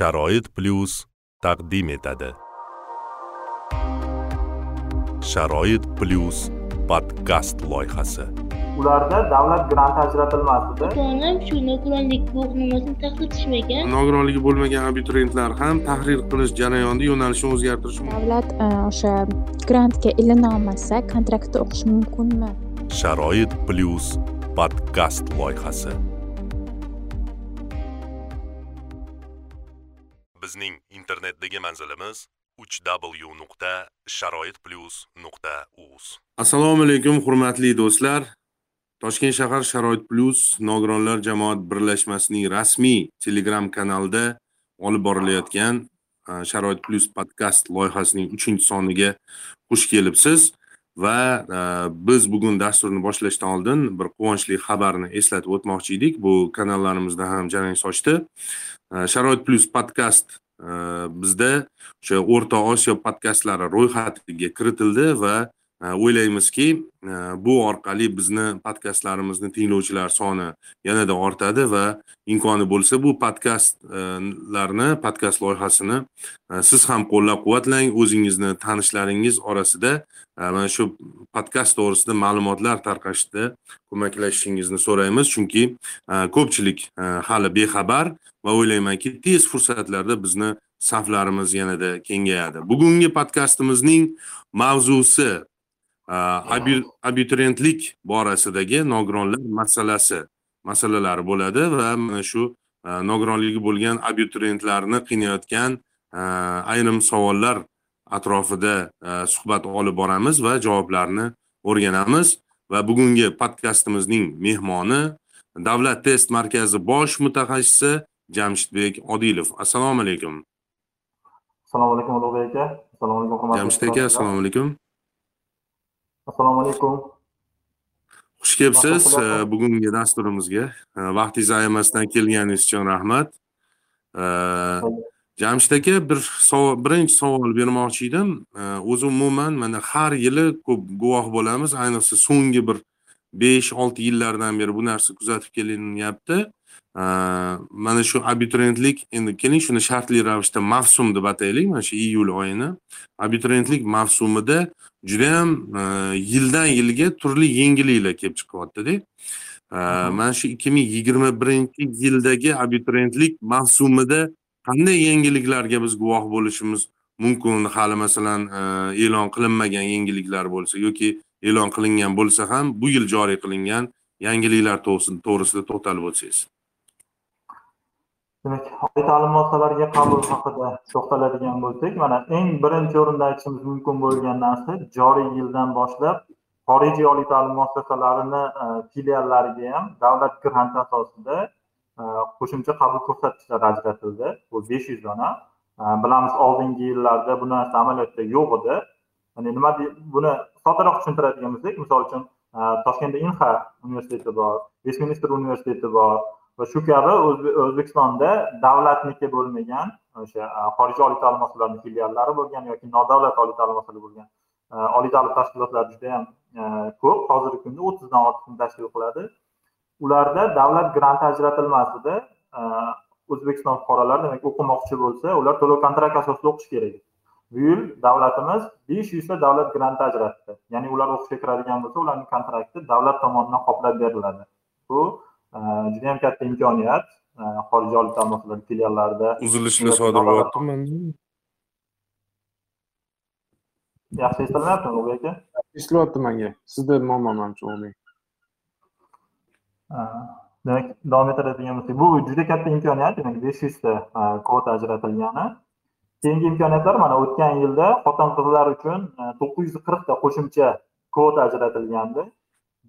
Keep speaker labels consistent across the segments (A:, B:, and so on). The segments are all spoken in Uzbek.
A: sharoit plyus taqdim etadi. Sharoit plyus podkast loyihasi.
B: Ularda davlat granti ajratilmasdi.
C: Ota-onam shu nogironlik guvohnomasini taqdim
D: nogironligi bo'lmagan abituriyentlar ham tahrir qilish jarayonida yo'nalishni o'zgartirishi mumkin.
E: Davlat e, o'sha grantga ilina olmasa kontraktda o'qish mumkinmi?
A: Sharoit plyus podkast loyihasi bizning internetdagi manzilimiz 3w nuqta sharoit plyus nuqta uz
D: assalomu alaykum hurmatli do'stlar. Toshkent shahar sharoit plyus nogironlar jamoat birlashmasining rasmiy telegram kanalida olib borilayotgan sharoit plyus podkast loyihasining 3 soniga xush kelibsiz. Va e, biz bugun dasturni boshlashdan oldin bir quvonchli xabarni eslatib o'tmoqchi edik. Bu kanallarimizda ham jarang sochdi. E, Sharoit plyus podkast e, bizda o'sha o'rta osiyo podkastlari ro'yxatiga kiritildi va Э, o'ylaymizki э, bu orqali bizni podkastlarimizni tinglovchilar soni yanada ortadi va imkoni bo'lsa bu podkastlarni podkast loyihasini e, siz ham qo'llab quvvatlang o'zingizni tanishlaringiz orasida e, mana shu podkast to'g'risida ma'lumotlar tarqatishda ko'maklashishingizni so'raymiz. Chunki e, ko'pchilik hali bexabar va o'ylaymanki tez fursatlarda bizni saflarimiz yanada kengayadi. Bugungi podkastimizning mavzusi abituriyentlik borasidagi nogironlar masalasi masalalari bo'ladi va mana shu nogironligi bo'lgan abituriyentlarni qiynayotgan ayrim savollar atrofida suhbat olib boramiz va javoblarni o'rganamiz. Va bugungi podkastimizning mehmoni davlat test markazi bosh mutaxassisi jamshidbek odilov. Assalomu alaykum.
B: Assalomu alaykum ulug'bek aka. Assalomu alaykum
D: jamshid aka assalomu alaykum
B: assalomu alaykum.
D: Xush kelibsiz. Bugungi dasturimizga vaqtingizni ayamasdan kelganingiz uchun rahmat. Jamshid aka bir savol birinchi savol bermoqchi edim. O'zi umuman mana har yili ko'p guvoh bo'lamiz. Ayniqsa so'nggi bir besh olti yillardan beri bu narsa kuzatib kelinyapti mana shu abituriyentlik endi keling shuni shartli ravishda mavsum deb ataylik mana shu iyul oyini. Abituriyentlik mavsumida judayam e, yildan yilga turli yangiliklar kelib chiqyaptida mana shu ikki ming yigirma birinchi yildagi abituriyentlik mavsumida qanday yangiliklarga biz guvoh bo'lishimiz mumkin? Hali masalan e, e'lon qilinmagan yangiliklar bo'lsa yoki e'lon qilingan bo'lsa ham bu yil joriy qilingan yangiliklar to'g'risida to'xtalib o'tsangiz
B: demak oliy ta'lim muassasalariga qabul haqida to'xtaladigan bo'lsak mana eng birinchi o'rinda aytishimiz mumkin bo'lgan narsa joriy yildan boshlab xorijiy oliy ta'lim muassasalarini e, filiallariga ham davlat granti asosida e, qo'shimcha qabul ko'rsatkichlari ajratildi. Bu besh yuz dona. E, bilamiz oldingi yillarda bu narsa amaliyotda yo'q edi. Ya'ni nima buni soddaroq tushuntiradigan bo'lsak misol uchun toshkentda inha universiteti bor vestminster universiteti bor va shu kabi o'zbekistonda davlatniki bo'lmagan o'sha xorijiy oliy ta'lim muassasalarini filiallari bo'lgan yoki nodavlat oliy ta'lim muassasalari bo'lgan oliy ta'lim tashkilotlari juda yam ko'p. Hozirgi kunda o'ttizdan ortiqni tashkil qiladi. Ularda davlat granti ajratilmasida o'zbekiston fuqarolari demak o'qimoqchi bo'lsa ular to'lov kontrakt asosida o'qishi kerak. Bu yil davlatimiz besh yuzta davlat granti ajratdi. Ya'ni ular o'qishga kiradigan bo'lsa ularning kontrakti davlat tomonidan qoplab beriladi. Bu juda yam katta imkoniyat. Xorijiy oliy ta'lim muassasalari filiallarida
D: uzilishlar sodir bo'lyaptimi?
B: yaxshi eshitilyaptimi ulug'bek aka?
F: Eshitilyapti manga sizda muammo manimcha ulug'bek
B: demak davom etadigan bo'lsak bu juda katta imkoniyat demak besh yuzta kvota ajratilgani. Keyingi imkoniyatlar mana o'tgan yilda xotin qizlar uchun to'qqiz yuz qirqta qo'shimcha kvota ajratilgandi.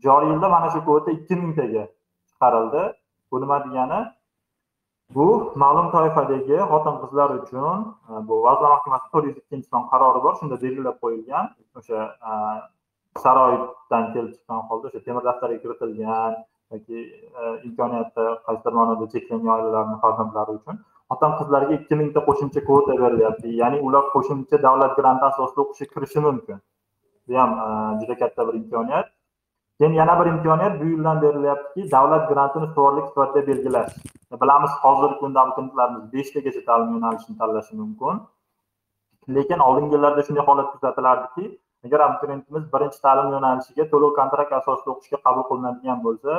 B: Joriy yilda mana shu kvota ikki mingtaga chiqarildi. Bu nima degani? Bu ma'lum toifadagi xotin qizlar uchun e, bu vazirlar mahkamasi to'rt yuz ikkinchi son qarori bor. Shunda belgilab qo'yilgan o'sha e, saroydan sharoitdan kelib chiqqan holda o'sha temir daftarga kiritilgan yoki e, imkoniyati qaysidir ma'noda cheklangan oilalarni farzandlari uchun xotin qizlarga ikki mingta qo'shimcha kvota berilyapti. Ya'ni ular qo'shimcha davlat granti asosida o'qishga kirishi mumkin. Bu ham juda katta bir imkoniyat. Keyin yana bir imkoniyat bu yildan berilyaptiki davlat grantini to'g'rilik sifatida belgilash. Bilamiz hozirgi kunda abituriyentlarimiz beshtagacha ta'lim yo'nalishini tanlashi mumkin. Lekin oldingi yillarda shunday holat kuzatilardiki agar abituriyentimiz birinchi ta'lim yo'nalishiga to'lov kontrakt asosida o'qishga qabul qilinadigan bo'lsa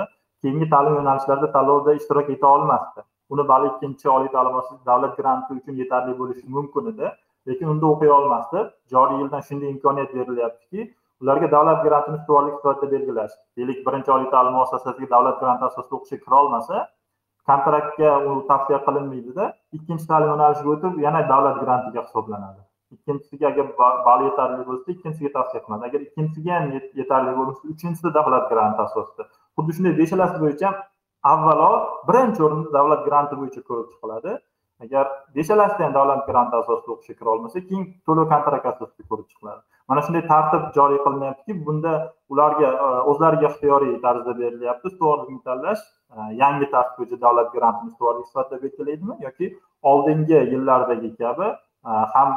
B: keyingi ta'lim yo'nalishlarida tanlovda ishtirok eta olmasdi. Uni balki ikkinchi oliy ta'lim muassasasi davlat granti uchun yetarli bo'lishi mumkin edi. Lekin unda o'qiy olmasdi. Joriy yildan shunday imkoniyat berilyaptiki ularga davlat grantini ustuvorlik sifatida belgilash deylik birinchi oliy ta'lim muassasasiga davlat granti asosida o'qishga kira olmasa kontraktga u tavsiya qilinmaydida ikkinchi ta'lim yo'nalishiga o'tib yana davlat grantiga hisoblanadi. Ikkinchisiga agar ball yetarli bo'lsa ikkinchisiga tavsiya qilinadi. Agar ikkinchisiga ham yetarli bo'lmasa uchinchisida davlat granti asosida. Xuddi shunday beshalasi bo'yicha ham avvalo birinchi o'rinda davlat granti bo'yicha ko'rib chiqiladi. Agar beshalasida ham davlat granti asosida o'qishga kira olmasa keyin to'lov kontrakt asosida ko'rib chiqiladi. Mana shunday tartib joriy qilinyaptiki bunda ularga e, o'zlariga ixtiyoriy tarzda berilyapti. Ustuvorlikni tanlash e, yangi tartib bo'yicha davlat grantini ustuvorlik sifatida belgilaydimi yoki oldingi yillardagi kabi e, ham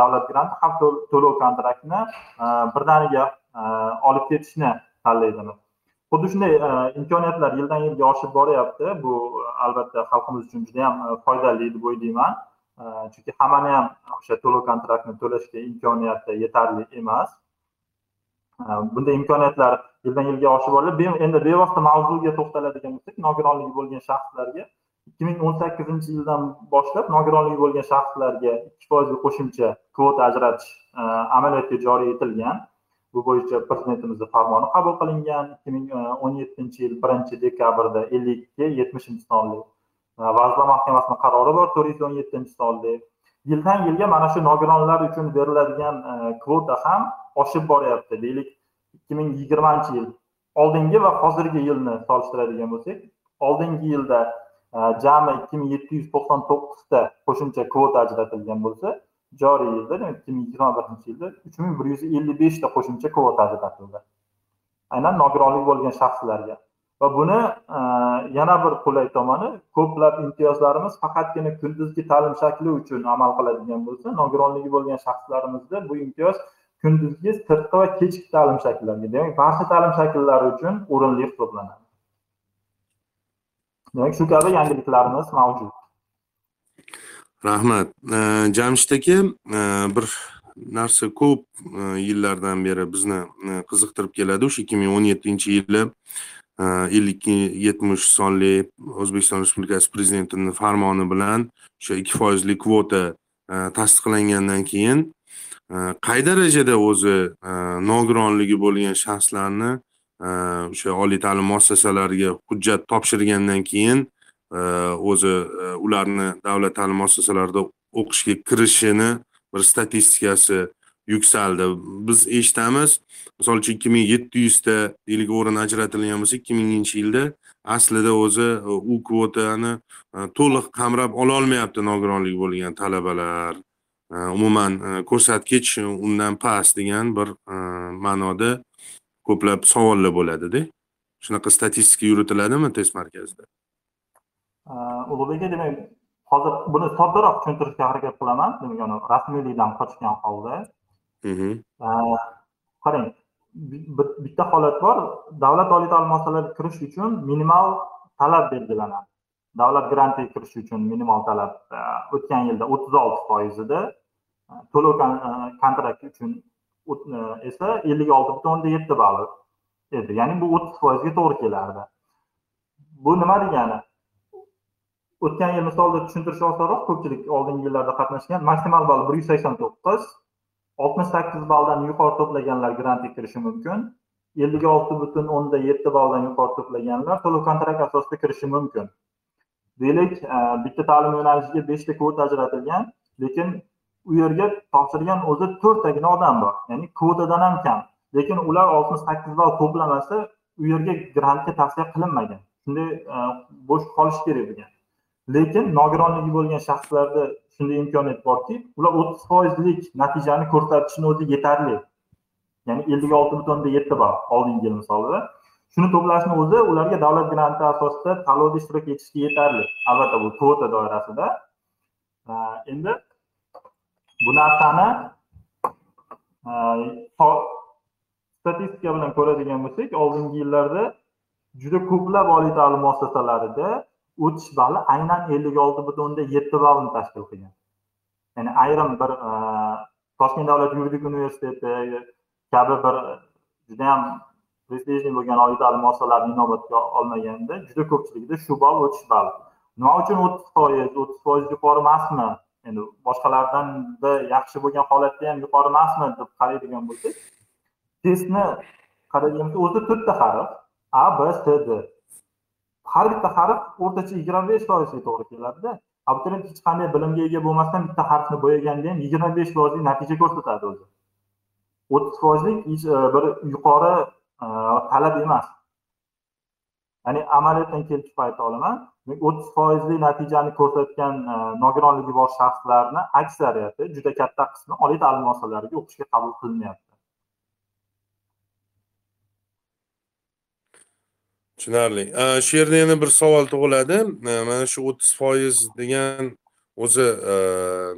B: davlat granti ham to'lov kontraktini birdaniga olib ketishni tanlaydimi? Xuddi shunday e, imkoniyatlar yildan yilga oshib boryapti. Bu albatta xalqimiz uchun juda yam e, foydali deb o'ylayman. E, chunki hammani ham o'sha to'lov kontraktni to'lashga imkoniyati yetarli emas. Bunday imkoniyatlar yildan yilga oshib boryapti endi bevosita mavzuga to'xtaladigan bo'lsak nogironligi bo'lgan shaxslarga ikki ming o'n sakkizinchi yildan boshlab nogironligi bo'lgan shaxslarga ikki foizli qo'shimcha kvota ajratish amaliyotga joriy etilgan. Bu bo'yicha prezidentimizni farmoni qabul qilingan ikki ming e, o'n yettinchi yil birinchi dekabrda ellik ikki yetmishinchi sonli e, vazirlar mahkamasini qarori bor to'rt yuz o'n yettinchi sonli. Yildan yilga mana shu nogironlar uchun beriladigan e, kvota ham oshib boryapti deylik. Ikki ming yigirmanchi yil oldingi va hozirgi yilni solishtiradigan bo'lsak oldingi yilda jami ikki ming yetti yuz to'qson to'qqizta qo'shimcha kvota ajratilgan bo'lsa joriy yilda demak ikki ming yigirma birinchi yilda uch ming bir yuz ellik beshta qo'shimcha kvota ajratildi aynan nogironligi bo'lgan shaxslarga. Va buni e, yana bir qulay tomoni ko'plab imtiyozlarimiz faqatgina kunduzgi ta'lim shakli uchun amal qiladigan bo'lsa nogironligi bo'lgan shaxslarimizda bu imtiyoz kunduzgi sirtqi va kechki ta'lim shakllariga demak barcha ta'lim shakllari uchun o'rinli hisoblanadi. Demak shu kabi yangiliklarimiz mavjud.
D: Rahmat. Jamshid aka e, bir narsa ko'p e, yillardan beri bizni e, qiziqtirib keladi. O'sha ikki ming o'n yettinchi yili ellik yetmish sonli o'zbekiston respublikasi prezidentini farmoni bilan o'sha ikki foizli kvota tasdiqlangandan keyin qay darajada o'zi nogironligi bo'lgan shaxslarni o'sha oliy ta'lim muassasalariga hujjat topshirgandan keyin o'zi e, ularni davlat ta'lim muassasalarida o'qishga kirishini bir statistikasi yuksaldi. Biz eshitamiz. Misol uchun ikki ming yetti yuzta deylik o'rin ajratilgan bo'lsa ikki minginchi yilda aslida o'zi e, u kvotani e, to'liq qamrab ololmayapti nogironligi bo'lgan talabalar. Umuman ko'rsatkich undan past degan bir ma'noda ko'plab savollar bo'ladida. Shunaqa statistika yuritiladimi test markazida?
B: Ulug'bek aka demak hozir buni soddaroq tushuntirishga harakat qilaman demak rasmiylikdan qochgan holda qarang bitta holat bor davlat oliy ta'lim muassasalariga kirish uchun minimal talab belgilanadi davlat grantiga kirish uchun minimal talab o'tgan yilda o'ttiz olti foiz edi to'lov kontrakt uchun esa ellik olti butun o'nda yetti ball edi ya'ni bu o'ttiz foizga to'g'ri kelardi bu nima degani o'tgan yil misolida tushuntirish osonroq ko'pchilik oldingi yillarda qatnashgan maksimal ball bir yuz sakson to'qqiz oltmish sakkiz balldan yuqori to'plaganlar grantga kirishi mumkin ellik olti butun o'nda yetti balldan yuqori to'plaganlar to'lov kontrakt asosida kirishi mumkin. Deylik e, bitta ta'lim yo'nalishiga beshta kvota ajratilgan lekin u yerga topshirgan o'zi to'rttagina odam bor ya'ni kvotadan ham kam. Lekin ular oltmish sakkiz ball to'plamasa u yerga grantga tavsiya qilinmagan. Shunday e, bo'sh qolishi kerak bo'lgan lekin nogironligi bo'lgan shaxslarda shunday imkoniyat borki ular o'ttiz foizlik natijani ko'rsatishni o'zi yetarli. Ya'ni ellik olti butun o'nda yetti ball oldingi yil misolida. Shuni to'plashni o'zi ularga davlat granti asosida tanlovda ishtirok etishga yetarli. Albatta bu kvota doirasida. Endi bu narsani statistika bilan ko'radigan bo'lsak oldingi yillarda juda ko'plab oliy ta'lim muassasalarida o'tish balli aynan ellik olti butun o'nda yetti ballni tashkil qilgan. Ya'ni ayrim bir e, toshkent davlat yuridik universiteti kabi bir e, judayam prestijli bo'lgan oliy ta'lim muassasalarini inobatga olmaganda juda ko'pchiligida shu ball o'tish balli nima uchun o'ttiz foiz o'ttiz foiz yuqori emasmi? Endi boshqalardanda yaxshi bo'lgan holatda ham yuqori emasmi deb qaraydigan bo'lsak testni qaraydigan bo'lsak o'zida to'rtta harf a b s d har bitta harf o'rtacha yigirma besh foizga to'g'ri keladida. Abituriyent hech qanday bilimga ega bo'lmasdan bitta harfni bo'yaganda ham yigirma besh foizlik natija ko'rsatadi o'zi. O'ttiz foizlik e, bir yuqori e, talab emas. Ya'ni amaliyotdan kelib chiqib ayta olaman. O'ttiz foizli natijani ko'rsatgan e, nogironligi bor shaxslarni aksariyati juda katta qismi oliy ta'lim muassasalariga o'qishga qabul qilinyapti.
D: Tushunarli. Shu yerda yana bir savol tug'iladi. Mana shu o'ttiz foiz degan o'zi e,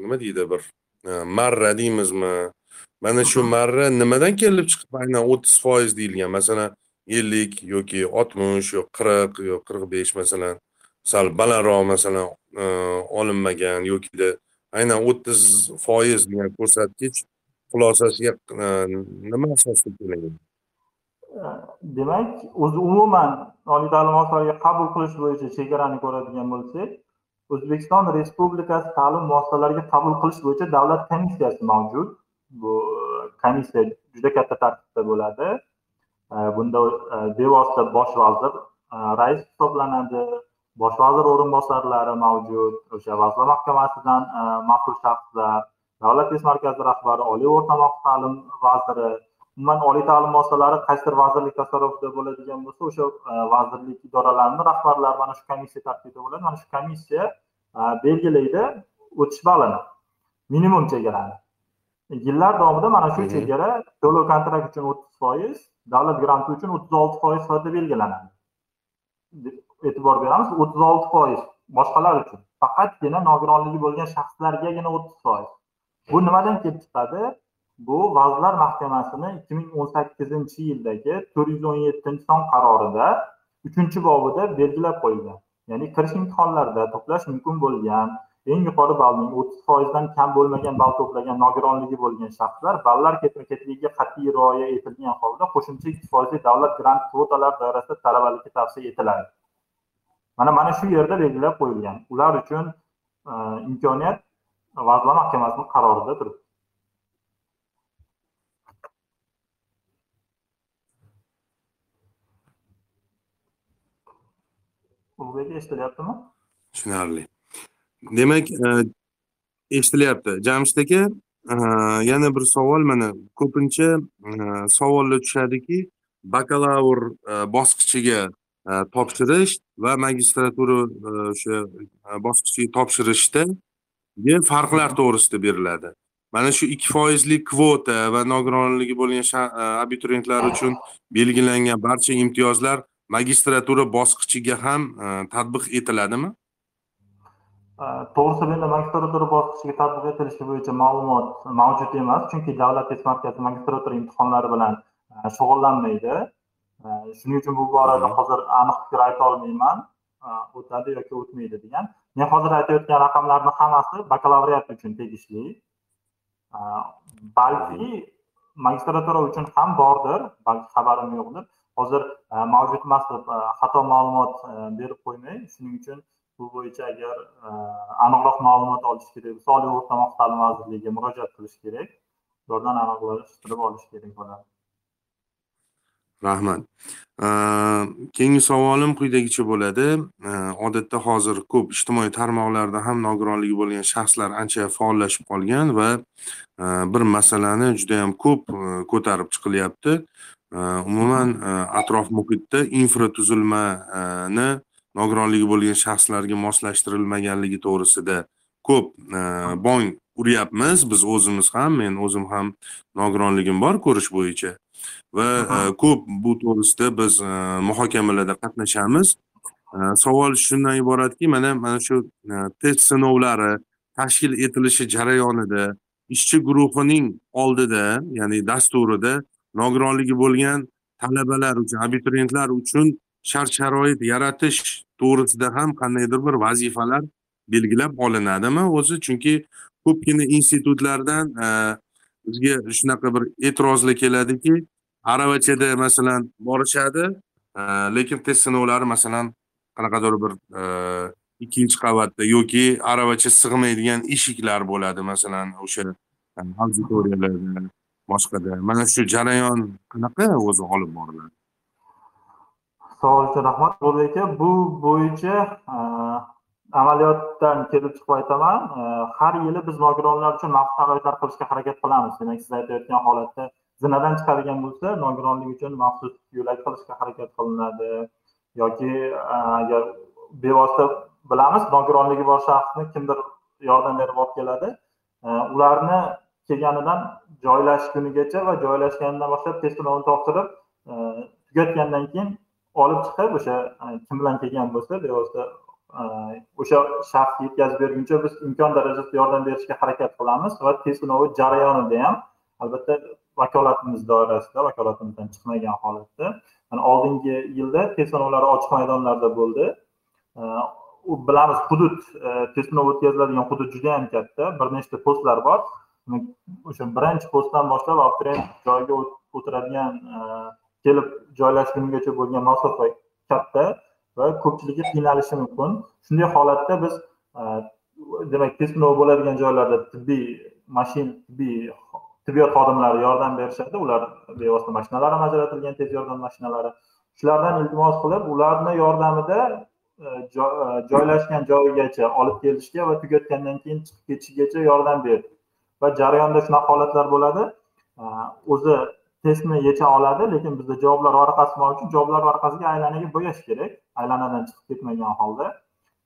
D: nima deydi bir e, marra deymizmi? Mana shu marra nimadan kelib chiqib aynan o'ttiz foiz deyilgan. Masalan ellik yoki oltmish yo qirq yo qirq besh masalan. Sal balandroq masalan e, olinmagan yokida aynan o'ttiz foiz degan ko'rsatkich xulosasiga nima asosda kelingan E,
B: demak o'zi umuman oliy ta'lim muassasalariga qabul qilish bo'yicha chegarani ko'radigan bo'lsak o'zbekiston respublikasi ta'lim muassasalariga qabul qilish bo'yicha davlat komissiyasi mavjud. Bu e, komissiya juda katta tartibda bo'ladi. E, bunda bevosita bosh vazir rais hisoblanadi. Bosh vazir o'rinbosarlari mavjud. O'sha vazirlar mahkamasidan mas'ul shaxslar davlat test markazi rahbari oliy o'rta maxsus ta'lim vaziri umuman oliy ta'lim muassasalari qaysidir vazirlik tasarrufida bo'ladigan bo'lsa o'sha e, vazirlik idoralarini rahbarlari mana shu komissiya tarkibida bo'ladi mana shu komissiya e, belgilaydi o'tish ballini minimum chegarani. Yillar davomida mana shu chegara to'lov kontrakt uchun o'ttiz foiz davlat granti uchun o'ttiz olti foiz sifatida belgilanadi. E'tibor beramiz o'ttiz olti foiz boshqalar uchun. Faqatgina nogironligi bo'lgan shaxslargagina o'ttiz foiz. Bu nimadan kelib chiqadi bu vazirlar mahkamasini ikki ming o'n sakkizinchi yildagi to'rt yuz o'n yettinchi son qarorida uchinchi bobida belgilab qo'yilgan. Ya'ni kirish imtihonlarida to'plash mumkin bo'lgan eng yuqori ballning o'ttiz foizdan kam bo'lmagan ball to'plagan nogironligi bo'lgan shaxslar ballar ketma ketligiga qat'iy rioya etilgan holda qo'shimcha ikki foizli davlat grant kvotalari doirasida talabalikka tavsiya etiladi. Mana mana shu yerda belgilab qo'yilgan. Ular uchun e, imkoniyat vazirlar mahkamasini qarorida turibdi. Ulug'bek eshitilyaptimi?
D: Tushunarli. Demak e, eshitilyapti. Jamshid aka e, yana bir savol mana ko'pincha e, savollar tushadiki bakalavr bosqichiga topshirish va magistratura o'sha bosqichiga topshirishda farqlar to'g'risida beriladi. Mana shu ikki foizlik kvota va nogironligi bo'lgan abituriyentlar uchun belgilangan barcha imtiyozlar magistratura bosqichiga ham e, tatbiq etiladimi?
B: E, to'g'risi endi magistratura bosqichiga tatbiq etilishi bo'yicha ma'lumot mavjud emas chunki davlat test markazi magistratura imtihonlari bilan e, shug'ullanmaydi. Shuning uchun bu borada hozir aniq fikr ayta olmayman. O'tadi yoki o'tmaydi degan. Men hozir aytayotgan raqamlarni hammasi bakalavriat uchun tegishli. Balki magistratura uchun ham bordir balki xabarim yo'qdir hozir e, mavjud emas deb e, xato ma'lumot e, berib qo'ymay shuning uchun bu bo'yicha agar aniqroq ma'lumot olish kerak bo'lsa oliy o'rta maxsus ta'lim vazirligiga murojaat qilish kerak. Ulardan aniqlashtirib olish kerak bo'ladi.
D: Rahmat. Keyingi savolim quyidagicha bo'ladi. Odatda hozir ko'p ijtimoiy tarmoqlarda ham nogironligi bo'lgan shaxslar ancha faollashib qolgan va bir masalani juda yam ko'p ko'tarib chiqilyapti. Umuman atrof muhitda infratuzilmani nogironligi bo'lgan shaxslarga moslashtirilmaganligi to'g'risida ko'p bong uryapmiz. Biz o'zimiz ham men o'zim ham nogironligim bor ko'rish bo'yicha. Va ko'p bu to'g'risida biz muhokamalarda qatnashamiz. Savol shundan iboratki mana mana shu test sinovlari tashkil etilishi jarayonida ishchi guruhining oldida ya'ni dasturida nogironligi bo'lgan talabalar uchun abituriyentlar uchun shart sharoit yaratish to'g'risida ham qandaydir bir vazifalar belgilab olinadimi o'zi? Chunki ko'pgina institutlardan e, bizga shunaqa bir e'tirozlar keladiki aravachada masalan borishadi e, lekin test sinovlari masalan qanaqadir bir e, ikkinchi qavatda yoki aravacha sig'maydigan eshiklar bo'ladi masalan o'sha auditoriyalarda. Boshqada mana shu jarayon qanaqa o'zi olib boriladi
B: savol uchun rahmat ulug'bek aka. Bu bo'yicha e, amaliyotdan kelib chiqib aytaman. E, har yili biz nogironlar uchun maxsus sharoitlar qilishga harakat qilamiz. Demak siz aytayotgan holatda zinadan chiqadigan bo'lsa nogironlik uchun maxsus yo'lak qilishga harakat qilinadi. Yoki e, agar bevosita bilamiz nogironligi bor shaxsni kimdir yordam berib olib keladi. Ularni kelganidan joylashgunigacha va joylashganidan boshlab test sinovini topshirib e, tugatgandan keyin olib chiqib o'sha e, kim bilan kelgan bo'lsa bevosita e, o'sha shaxsga yetkazib berguncha biz imkon darajasida yordam berishga harakat qilamiz va test sinovi jarayonida ham albatta vakolatimiz doirasida vakolatimizdan chiqmagan holatda. Mana oldingi yilda test sinovlari ochiq maydonlarda bo'ldi. U bilamiz hudud test sinovi o'tkaziladigan hudud juda yam katta bir nechta postlar bor. O'sha birinchi postdan boshlab abituriyent joyiga o'tiradigan e, kelib joylashgungacha bo'lgan masofa katta va ko'pchiligi qiynalishi mumkin. Shunday holatda biz e, demak test sinovi bo'ladigan joylarda tibbiy mashin tibbiy tibbiyot xodimlari yordam berishadi. Ular bevosita mashinalar ham ajratilgan tez yordam mashinalari. Shulardan iltimos qilib ularni yordamida e, joylashgan joyigacha olib kelishga va tugatgandan keyin chiqib ketishigacha yordam berdik. Va jarayonda shunaqa holatlar bo'ladi. O'zi testni yecha oladi lekin bizda javoblar varaqasi bor. Uchun javoblar varaqasiga aylanaga bo'yash kerak. Aylanadan chiqib ketmagan holda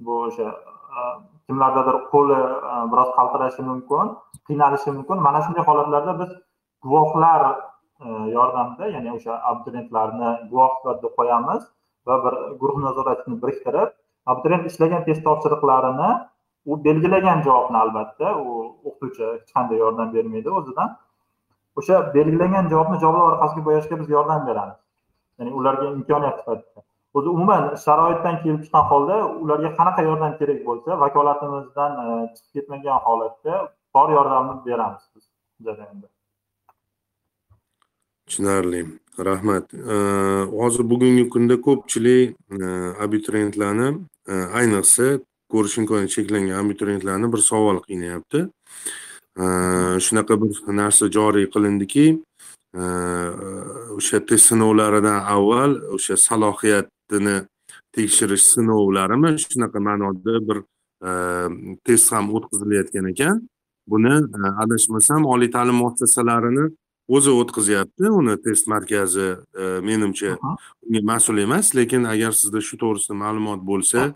B: bu o'sha e, kimlardadir qo'li e, biroz qaltirashi mumkin qiynalishi mumkin. Mana shunday holatlarda biz guvohlar e, yordamida ya'ni o'sha abituriyentlarni guvoh sifatida qo'yamiz va bir guruh nazoratchini biriktirib abituriyent ishlagan test topshiriqlarini u belgilagan javobni albatta. U o'qituvchi hech qanday yordam bermaydi o'zidan. O'sha belgilangan javobni javoblar orqasiga bo'yashga biz yordam beramiz. Ya'ni ularga imkoniyat sifatida. O'zi umuman sharoitdan kelib chiqqan holda ularga qanaqa yordam kerak bo'lsa vakolatimizdan e, chiqib ketmagan holatda bor yordamni beramiz biz jarayonda.
D: Tushunarli. Rahmat. E, hozir bugungi kunda ko'pchilik e, abituriyentlarni ayniqsa ko'rish imkoniyati cheklangan abituriyentlarni bir savol qiynayapti shunaqa bir narsa joriy qilindiki o'sha test sinovlaridan avval o'sha salohiyatini tekshirish sinovlarimi shunaqa ma'noda bir test ham o'tkazilayotgan ekan. Buni adashmasam oliy ta'lim muassasalarini o'zi o'tkazyapti uni test markazi menimcha unga mas'ul emas lekin agar sizda shu to'g'risida ma'lumot bo'lsa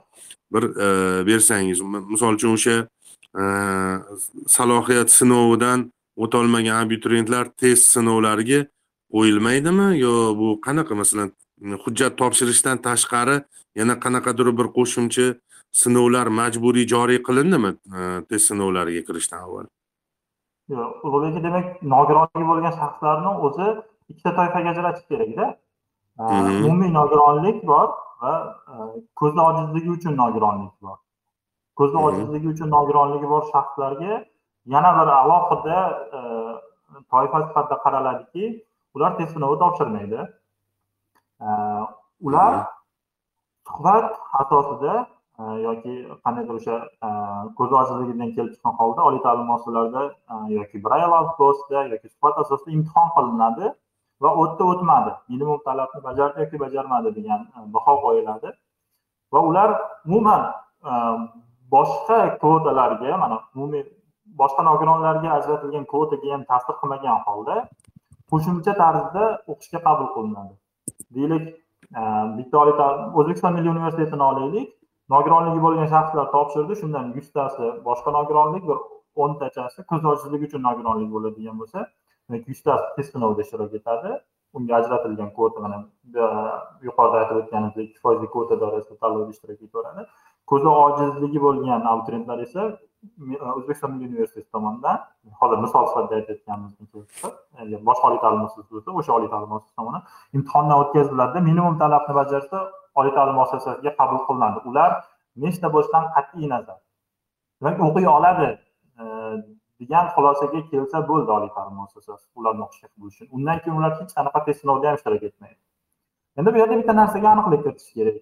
D: bir e, bersangiz misol uchun o'sha e, salohiyat sinovidan o'tolmagan abituriyentlar test sinovlariga qo'yilmaydimi? Yo bu qanaqa masalan hujjat topshirishdan tashqari yana qanaqadir bir qo'shimcha sinovlar majburiy joriy qilindimi e, test sinovlariga kirishdan avval
B: yo'q ulug'bek demak nogironligi bo'lgan shaxslarni o'zi ikkita toifaga ajratish kerakda umumiy nogironlik bor va e, ko'zi ojizligi uchun nogironlik bor. Ko'zi ojizligi uchun nogironligi bor shaxslarga yana bir alohida e, toifa sifatida qaraladiki ular test sinovi topshirmaydi. Ular suhbat asosida yoki qandaydir o'sha e, ko'zi ojizligidan kelib chiqqan holda oliy ta'lim muassasalarida e, yoki braille asosida yoki suhbat asosida imtihon qilinadi va o'tdi o'tmadi. Minimum talabni bajardi yoki bajarmadi degan e, baho qo'yiladi. Va ular umuman boshqa kvotalarga mana umumiy boshqa nogironlarga ajratilgan kvotaga ham ta'sir qilmagan holda qo'shimcha tarzda o'qishga qabul qilinadi. Deylik bitta oliy o'zbekiston milliy universitetini olaylik. Nogironligi bo'lgan shaxslar topshirdi. Shundan yuztasi boshqa nogironlik bir o'ntachasi ko'z ojizligi uchun nogironlik bo'ladigan bo'lsa demak yuztasi test sinovida ishtirok etadi. Unga ajratilgan kvota mana yuqorida aytib o'tganimizdek ikki foizli kvota doirasida tanlovda ishtirok etaveradi. Ko'zi ojizligi bo'lgan abituriyentlar esa e, o'zbekiston milliy universiteti tomonidan hozir misol sifatida aytayotganimiz e, boshqa oliy ta'lim muassasasi bo'lsa o'sha oliy ta'lim muassasasi tomonidan imtihondan o'tkaziladida minimum talabni bajarsa oliy ta'lim muassasasiga qabul qilinadi. Ular nechta bo'lishidan qat'iy nazar. Demak o'qiy oladi e, degan xulosaga kelsa bo'ldi oliy ta'lim muassasasi ularni o'qishga qabul uchun undan keyin ular hech qanaqa test sinovda ham ishtirok etmaydi. Endi bu yerda bitta narsaga aniqlik kiritish kerak.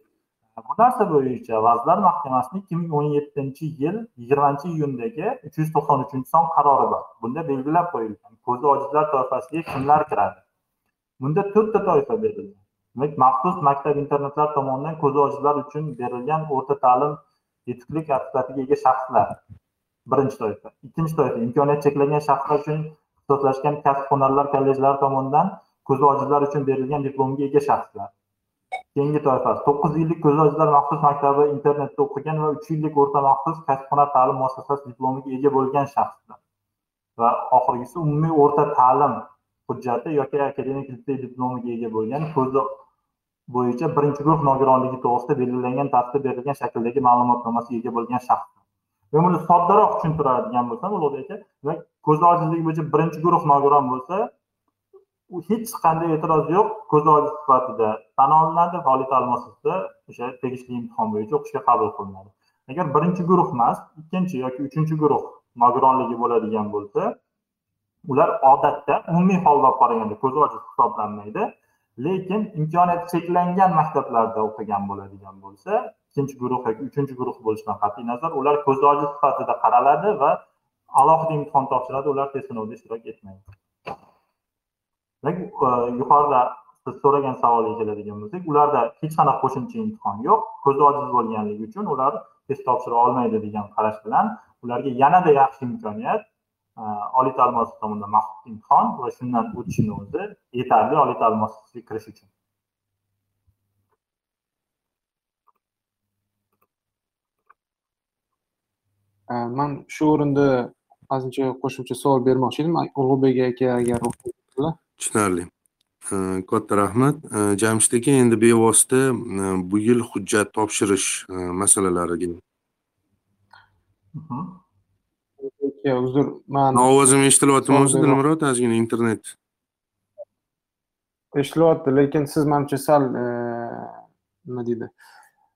B: Bu narsa bo'yicha vazirlar mahkamasining ikki ming o'n yettinchi yil yigirmanchi iyundagi uch yuz to'qson uchinchi son qarori bor. Bunda belgilab qo'yilgan ko'zi ojizlar toifasiga kimlar kiradi? Bunda to'rtta toifa berilgan maxsus maktab internatlar tomonidan ko'zi ojizlar uchun berilgan o'rta ta'lim yetuklik sertifikatiga ega shaxslar. Birinchi toifa. Ikkinchi toifa imkoniyati cheklangan shaxslar uchun ixtisoslashgan kasb hunarlar kollejlari tomonidan ko'zi ojizlar uchun berilgan diplomga ega shaxslar. Keyingi toifa to'qqiz yillik ko'zi ojizlar maxsus maktabi internetda o'qigan va uch yillik o'rta maxsus kasb hunar ta'lim muassasasi diplomiga ega bo'lgan shaxslar. Va oxirgisi umumiy o'rta ta'lim hujjati yoki akademik litsey diplomiga ega bo'lgan ko'zi bo'yicha birinchi guruh nogironligi to'g'risida belgilangan tartibda berilgan shakldagi ma'lumotnomasiga ega bo'lgan shaxs. Men buni soddaroq tushuntiradigan bo'lsam ulug'bek aka demak ko'zi ojizligi bo'yicha birinchi guruh nogiron bo'lsa u hech qanday e'tiroz yo'q ko'z ojiz sifatida. Tan olinadi va oliy ta'lim muassasasida o'sha tegishli imtihon bo'yicha o'qishga qabul qilinadi. Agar birinchi guruh emas ikkinchi yoki uchinchi guruh nogironligi bo'ladigan bo'lsa ular odatda umumiy holda olib qaraganda ko'zi ojiz hisoblanmaydi. Lekin imkoniyati cheklangan maktablarda o'qigan bo'ladigan bo'lsa ikkinchi guruh yoki uchinchi guruh bo'lishidan qat'iy nazar ular ko'z ojiz sifatida qaraladi va alohida imtihon topshiradi ular test sinovida ishtirok etmaydi. Demak yuqorida siz so'ragan savolga keladigan bo'lsak ularda hech qanaqa qo'shimcha imtihon yo'q ko'zi ojiz bo'lganligi uchun ular test topshira olmaydi degan qarash bilan ularga yanada yaxshi imkoniyat oliy ta'lim muassasasi tomonidan maxsus imtihon va shundan o'tishini o'zi yetarli oliy ta'lim muassasasiga kirish uchun
F: man shu o'rinda ozgincha qo'shimcha savol bermoqchi edim ulug'bek aka agar
D: tushunarli. Katta rahmat jamshid aka endi bevosita bu yil hujjat topshirish masalalariga
F: uzr man.
D: Ovozim eshitilyaptimi o'zi dilmurod ozgina internet.
F: Eshitilyapti lekin siz manimcha sal nima deydi?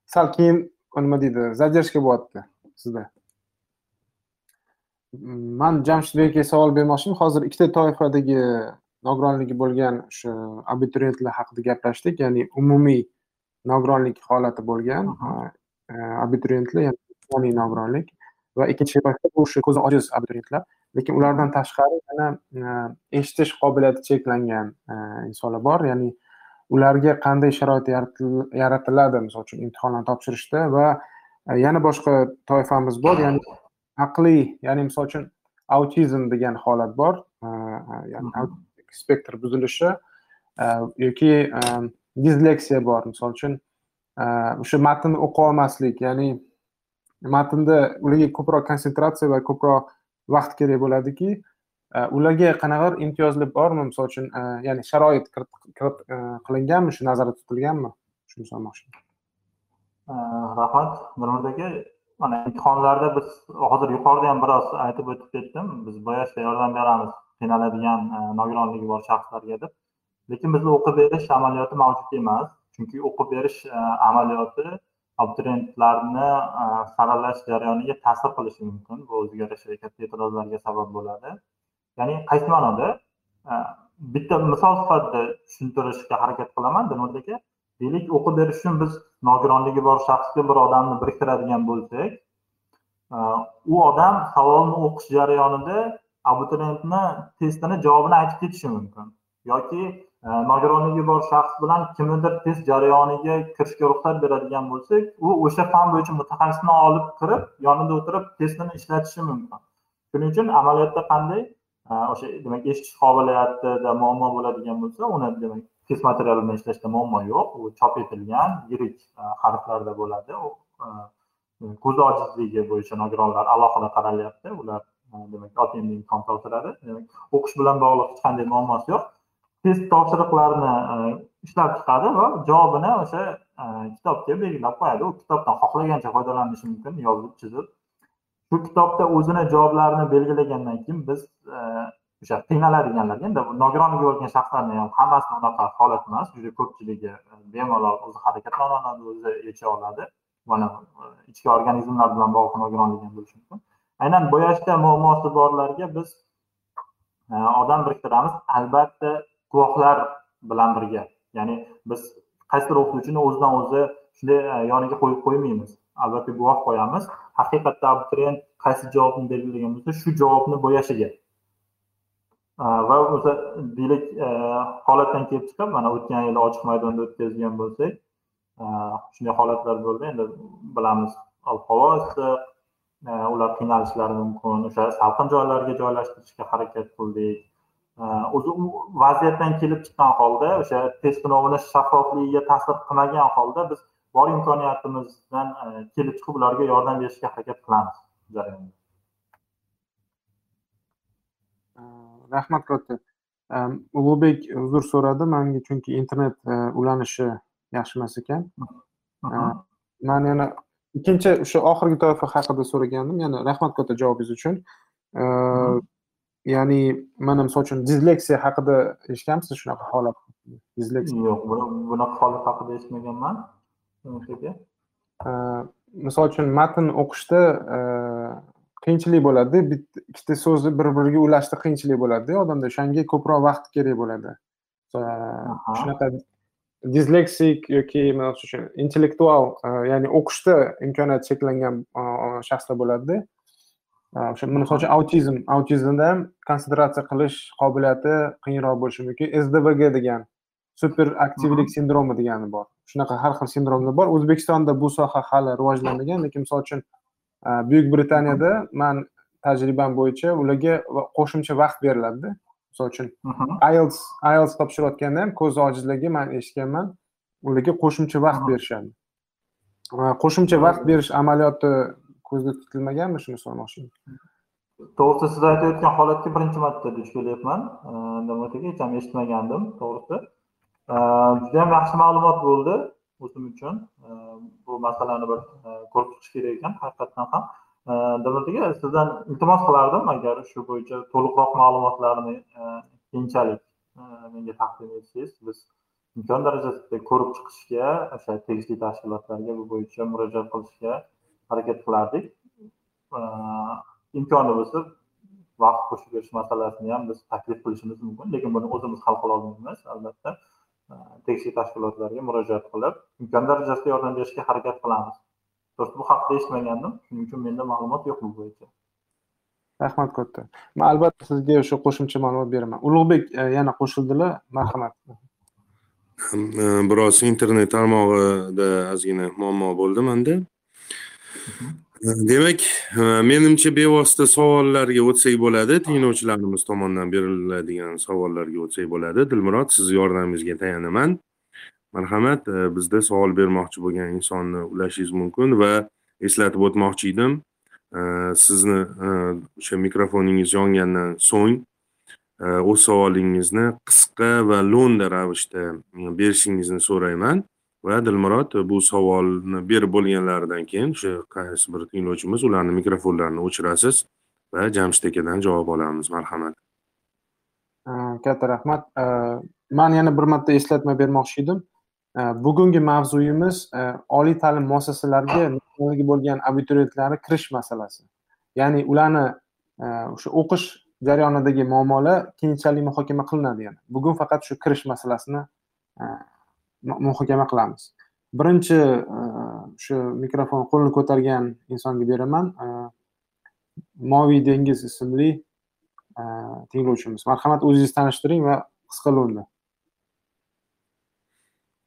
F: Sal keyin nima deydi? Задержка bo'lyapti sizda. Man akaga savol bermoqchiman hozir ikkita toifadagi nogironligi bo'lgan o'sha abituriyentlar haqida gaplashdik ya'ni umumiy nogironlik holati bo'lgan abituriyentlar ya'ni nogironlik va ikkinchi toifa bu o'sha ko'zi ojiz abituriyentlar. Lekin ulardan tashqari yana eshitish qobiliyati cheklangan insonlar bor. Ya'ni ularga qanday sharoit yaratiladi misol uchun imtihonlarni topshirishda va yana boshqa toifamiz bor. Ya'ni aqliy ya'ni misol uchun autizm degan holat bor. Ya'ni spektr buzilishi e, yoki e, disleksiya bor. Misol uchun e, o'sha matnni o'qiy olmaslik ya'ni matnda ularga ko'proq konsentratsiya va ko'proq vaqt kerak bo'ladiki e, ularga qanaqadir imtiyozlar bormi? Misol uchun e, ya'ni sharoit e, qilinganmi? Shu nazarda tutilganmi shuni so'ramoqchiman.
B: Rahmat mirmurod aka mana imtihonlarda biz hozir yuqorida ham biroz aytib o'tib ketdim. Biz boyashda yordam beramiz. Qiynaladigan nogironligi bor shaxslarga deb. Lekin bizda o'qib berish amaliyoti mavjud emas. Chunki o'qib berish amaliyoti abituriyentlarni e, saralash jarayoniga ta'sir qilishi mumkin. Bu o'ziga katta e'tirozlarga sabab bo'ladi. Ya'ni qaysi ma'noda? E, bitta misol sifatida tushuntirishga harakat qilaman. Dilmurod aka deylik o'qib berish uchun biz nogironligi bor shaxsga bir odamni biriktiradigan bo'lsak e, u odam savolni o'qish jarayonida abituriyentni testini javobini aytib ketishi mumkin yoki nogironligi bor shaxs bilan kimnidir test jarayoniga kirishga ruxsat beradigan bo'lsak u o'sha fan bo'yicha mutaxassisni olib kirib yonida o'tirib testini ishlatishi mumkin. Shuning uchun amaliyotda qanday? E, o'sha demak eshitish qobiliyatida muammo bo'ladigan bo'lsa uni demak test materialini ishlashda muammo yo'q. U chop etilgan yirik e, harflarda bo'ladi. E, ko'z ojizligi bo'yicha nogironlar alohida qaralyapti. Ular e, demak otmga imkon topshiradi demak o'qish bilan bog'liq hech qanday muammosi yo'q. Test topshiriqlarini e, ishlab chiqadi va javobini o'sha e, kitobga belgilab qo'yadi. U kitobdan xohlagancha foydalanishi mumkin yozib chizib. Shu kitobda o'zini javoblarini belgilagandan keyin biz e, o'sha qiynaladiganlarga endi nogironligi bo'lgan shaxslarni ham hammasini unaqa holat emas juda ko'pchiligi bemalol o'zi harakatlanadi o'zi yecha oladi. Mana ichki organizmlar bilan bog'liq nogironligi ham bo'lishi mumkin. Aynan bo'yashda muammosi borlarga biz odam biriktiramiz. Albatta guvohlar bilan birga. Ya'ni biz qaysidir o'qituvchini o'zidan o'zi shunday e, yoniga qo'yib qo'ymaymiz. Albatta guvoh qo'yamiz. Haqiqatda abituriyent qaysi javobni belgilagan bo'lsa shu javobni bo'yashiga. E, va o'zi deylik e, holatdan kelib chiqib mana o'tgan yili ochiq maydonda o'tkazgan bo'lsak shunday holatlar bo'ldi. Endi bilamiz ob havo issiq ular qiynalishlari mumkin. O'sha salqin joylarga joylashtirishga harakat qildik. O'zi u vaziyatdan kelib chiqqan holda o'sha test sinovini shaffofligiga ta'sir qilmagan holda biz bor imkoniyatimizdan kelib chiqib ularga yordam berishga harakat qilamiz jarayonda.
F: Rahmat katta ulug'bek uzr so'radi manga chunki internet ulanishi yaxshi emas ekan. Man yana ikkinchi o'sha oxirgi toifa haqida so'ragandim. Yana rahmat katta javobingiz uchun ya'ni mana misol uchun disleksiya haqida eshitganmisiz shunaqa holat?
B: Disleksiya. Yo'q bunaqa holat haqida eshitmaganman.
F: Misol uchun matn o'qishda qiyinchilik bo'ladida ikkita so'zni bir biriga ulashda qiyinchilik bo'ladida odamda o'shanga ko'proq vaqt kerak bo'ladi. Shunaqa disleksik yoki misol uchun intellektual ya'ni o'qishda imkoniyati cheklangan shaxslar bo'ladida o'sha misol uchun autizm autizmda ham konsentratsiya qilish qobiliyati qiyinroq bo'lishi mumkin sdvg degan super aktivlik sindromi degani bor shunaqa har xil sindromlar bor o'zbekistonda bu soha hali rivojlanmagan lekin misol uchun buyuk britaniyada man tajribam bo'yicha ularga qo'shimcha vaqt beriladida misol uchun ielts ielts topshirayotganda ham ko'z ojizligi man eshitganman ularga qo'shimcha vaqt berishadi qo'shimcha vaqt berish amaliyoti ko'zda tutilmaganmi shuni so'ramoqchiman
B: to'g'risi siz aytayotgan holatga birinchi marta duch kelyapman. Hech ham eshitmagandim to'g'risi. Judayam yaxshi ma'lumot bo'ldi o'zim uchun. Bu masalani bir ko'rib chiqish kerak ekan haqiqatdan ham. E, davlat aka sizdan iltimos qilardim agar shu bo'yicha to'liqroq ma'lumotlarni keyinchalik menga taqdim etsangiz biz imkon darajasida ko'rib chiqishga o'sha tegishli tashkilotlarga bu bo'yicha murojaat qilishga harakat qilardik. Imkoni bo'lsa vaqt qo'shib berish masalasini ham biz taklif qilishimiz mumkin. Lekin buni o'zimiz hal qila olmaymiz albatta. Tegishli tashkilotlarga murojaat qilib imkon darajasida yordam berishga harakat qilamiz. To'g'risi bu haqida eshitmagandim. Shuning uchun menda ma'lumot yo'q bu bo'yicha.
F: Rahmat katta. Man albatta sizga o'sha qo'shimcha ma'lumot beraman. Ulug'bek yana qo'shildilar. Marhamat.
D: Biroz internet tarmog'ida ozgina muammo bo'ldi manda demak e, menimcha bevosita savollarga o'tsak bo'ladi. Tinglovchilarimiz tomonidan beriladigan savollarga o'tsak bo'ladi. Dilmurod sizni yordamingizga tayanaman marhamat e, bizda savol bermoqchi bo'lgan insonni ulashingiz mumkin va eslatib o'tmoqchi edim. E, sizni o'sha mikrofoningiz yongandan so'ng o'z savolingizni qisqa va lo'nda ravishda berishingizni so'rayman. Va dilmurod bu savolni berib bo'lganlaridan keyin o'sha qaysi bir tinglovchimiz ularni mikrofonlarini o'chirasiz va jamshid akadan javob olamiz. Marhamat.
F: Katta rahmat. Man yana bir marta eslatma bermoqchi edim. Bugungi mavzuyimiz oliy ta'lim muassasalariga bo'lgan abituriyentlarni kirish masalasi. Ya'ni ularni o'sha o'qish jarayonidagi muammolar keyinchalik muhokama qilinadi yana. Bugun faqat shu kirish masalasini muhokama qilamiz. Birinchi shu mikrofon qo'lini ko'targan insonga beraman. Moviy dengiz ismli tinglovchimiz. Marhamat o'zingizni tanishtiring va qisqa lo'nda.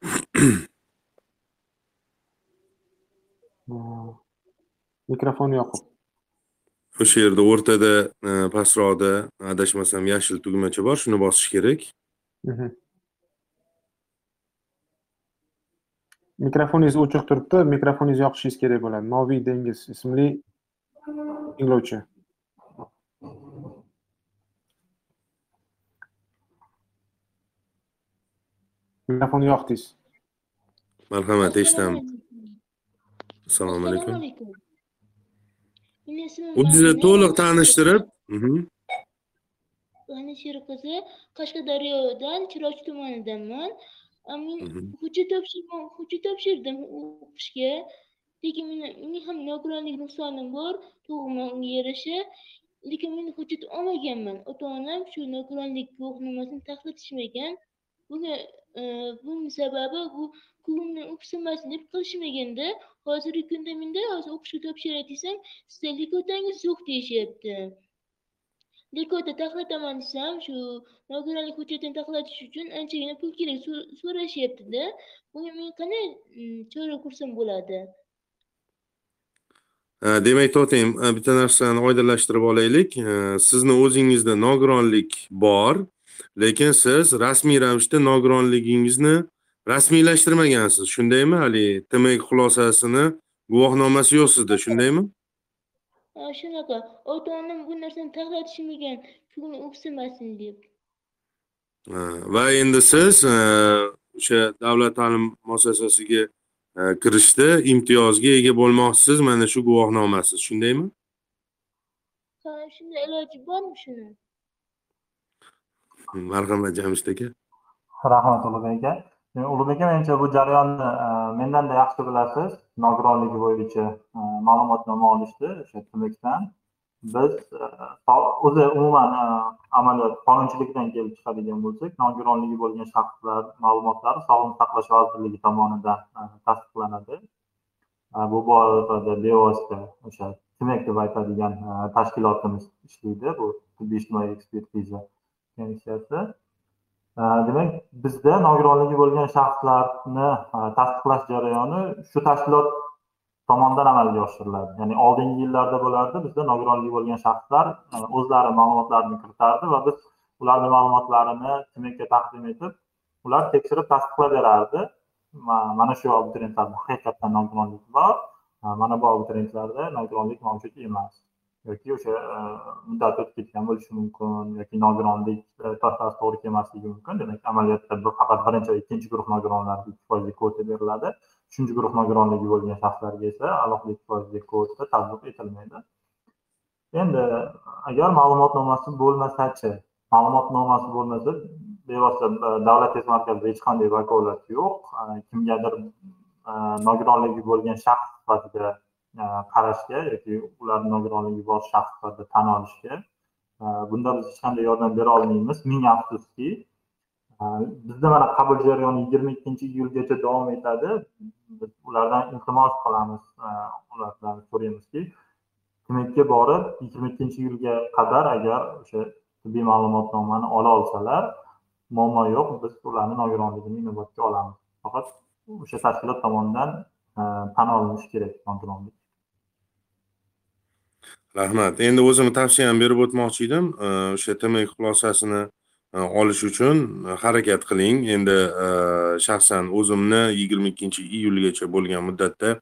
F: Mikrofon yoqib.
D: O'sha yerda o'rtada pastroqda adashmasam yashil tugmacha bor. Shuni bosish kerak
F: mikrofoningiz o'chiq turibdi mikrofoningizni yoqishingiz kerak bo'ladi. Moviy dengiz ismli tinglovchi. Mikrofonni yoqdingiz
D: marhamat eshitaman assalomu alaykum. O'zingizni to'liq tanishtirib mhm.
C: G'anishir qizi Qashqadaryodan Chiroch tumanidanman. Men hujjat topshirgan hujjat topshirdim o'qishga. Lekin meni mening ham nogironlik nuqsonim bor, tug'ma unga yarasha. Lekin men hujjat olmaganman. Ota-onam shu nogironlik guvohnomasini taxlatishmagan. Bunga e, buning sababi bu ko'nglimdan o'ksinmasin deb qilishmaganda hozirgi kunda menda hozir o'qishga topshiray desam sizda likotangiz yo'q deyishyapti. Likota taxlataman desam shu nogironlik hujjatini taxlatish uchun anchagina pul kerak so'rashyaptida. Bunga men qanday mm, chora ko'rsam bo'ladi?
D: Ha, demak to'xtang bitta narsani oydinlashtirib olaylik. Sizni o'zingizda nogironlik bor lekin siz rasmiy ravishda nogironligingizni rasmiylashtirmagansiz. Shundaymi? Haligi tmek xulosasini guvohnomasi yo'q sizda. Shundaymi?
C: Ha, shunaqa. Ota-onam bu narsani taxlatishmagan, ko'ngli o'ksinmasin deb.
D: Ha, va endi siz o'sha davlat ta'lim muassasasiga kirishda imtiyozga ega bo'lmoqchisiz mana shu guvohnomasiz shundaymi
C: Ha, shunday iloji bormi shuni?
D: marhamat jamshid aka
B: rahmat ulug'bek aka ulug'bek aka menimcha bu jarayonni e, mendanda yaxshi bilasiz. Nogironligi bo'yicha e, ma'lumotnoma olishdi o'sha tmekdan biz e, o'zi umuman amaliyot qonunchilikdan kelib chiqadigan bo'lsak nogironligi bo'lgan shaxslar ma'lumotlari sog'liqni saqlash vazirligi tomonidan tasdiqlanadi. Bu borada bevosita o'sha tmek deb aytadigan tashkilotimiz ishlaydi. Bu tibbiy ijtimoiy ekspertiza komissiyasi. Demak bizda nogironligi bo'lgan shaxslarni tasdiqlash jarayoni shu tashkilot tomonidan amalga oshiriladi. Ya'ni oldingi yillarda bo'lardi bizda nogironligi bo'lgan shaxslar o'zlari ma'lumotlarini kiritardi va biz ularni ma'lumotlarini tmekka taqdim etib ular tekshirib tasdiqlab berardi mana shu abituriyentlarda haqiqatdan nogironlik bor mana bu abituriyentlarda nogironlik mavjud emas. Yoki o'sha muddati o'tib ketgan bo'lishi mumkin yoki nogironlik toifasi to'g'ri kelmasligi mumkin demak amaliyotda bu faqat birinchi va ikkinchi guruh nogironlarga ikki foizlik kvota beriladi uchinchi guruh nogironligi bo'lgan shaxslarga esa alohida ikki foizlik kvota tatbiq etilmaydi endi agar ma'lumotnomasi bo'lmasachi ma'lumotnomasi bo'lmasa bevosita davlat test markazida hech qanday vakolat yo'q kimgadir nogironligi bo'lgan shaxs sifatida E, qarashga yoki ularni nogironligi bor shaxs sifatida tan olishga e, bunda biz hech qanday yordam bera olmaymiz. Ming afsuski e, bizda mana qabul jarayoni yigirma ikkinchi iyulgacha davom etadi. Biz ulardan iltimos qilamiz ulardan so'raymizki tmekka borib yigirma ikkinchi iyulga qadar agar o'sha tibbiy ma'lumotnomani ola olsalar muammo yo'q biz ularni nogironligini inobatga olamiz. Faqat o'sha tashkilot tomonidan tan olinishi kerak nogironlik.
D: Rahmat. Endi o'zimni tavsiyamni berib o'tmoqchi edim o'sha tmek xulosasini e, olish uchun e, harakat qiling. Endi e, shaxsan o'zimni yigirma ikkinchi iyulgacha bo'lgan muddatda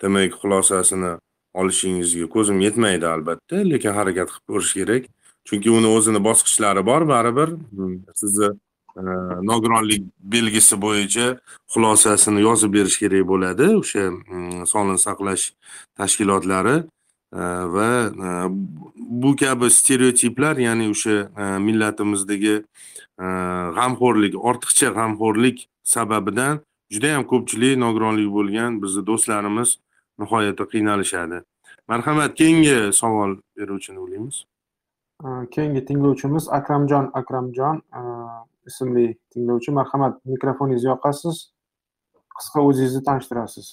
D: tmek xulosasini olishingizga ko'zim yetmaydi albatta. Lekin harakat qilib ko'rish kerak. Chunki uni o'zini bosqichlari bor baribir hmm, sizni nogironlik belgisi bo'yicha xulosasini yozib berish kerak bo'ladi. O'sha mm, sog'liqni saqlash tashkilotlari va e, bu kabi stereotiplar ya'ni o'sha e, millatimizdagi e, g'amxo'rlik ortiqcha g'amxo'rlik sababidan juda yam ko'pchilik nogironligi bo'lgan bizni do'stlarimiz nihoyatda qiynalishadi. Marhamat keyingi savol beruvchini o'ylaymiz.
F: Keyingi tinglovchimiz akramjon akramjon ismli tinglovchi. Marhamat mikrofoningizni yoqasiz. Qisqa o'zingizni tanishtirasiz.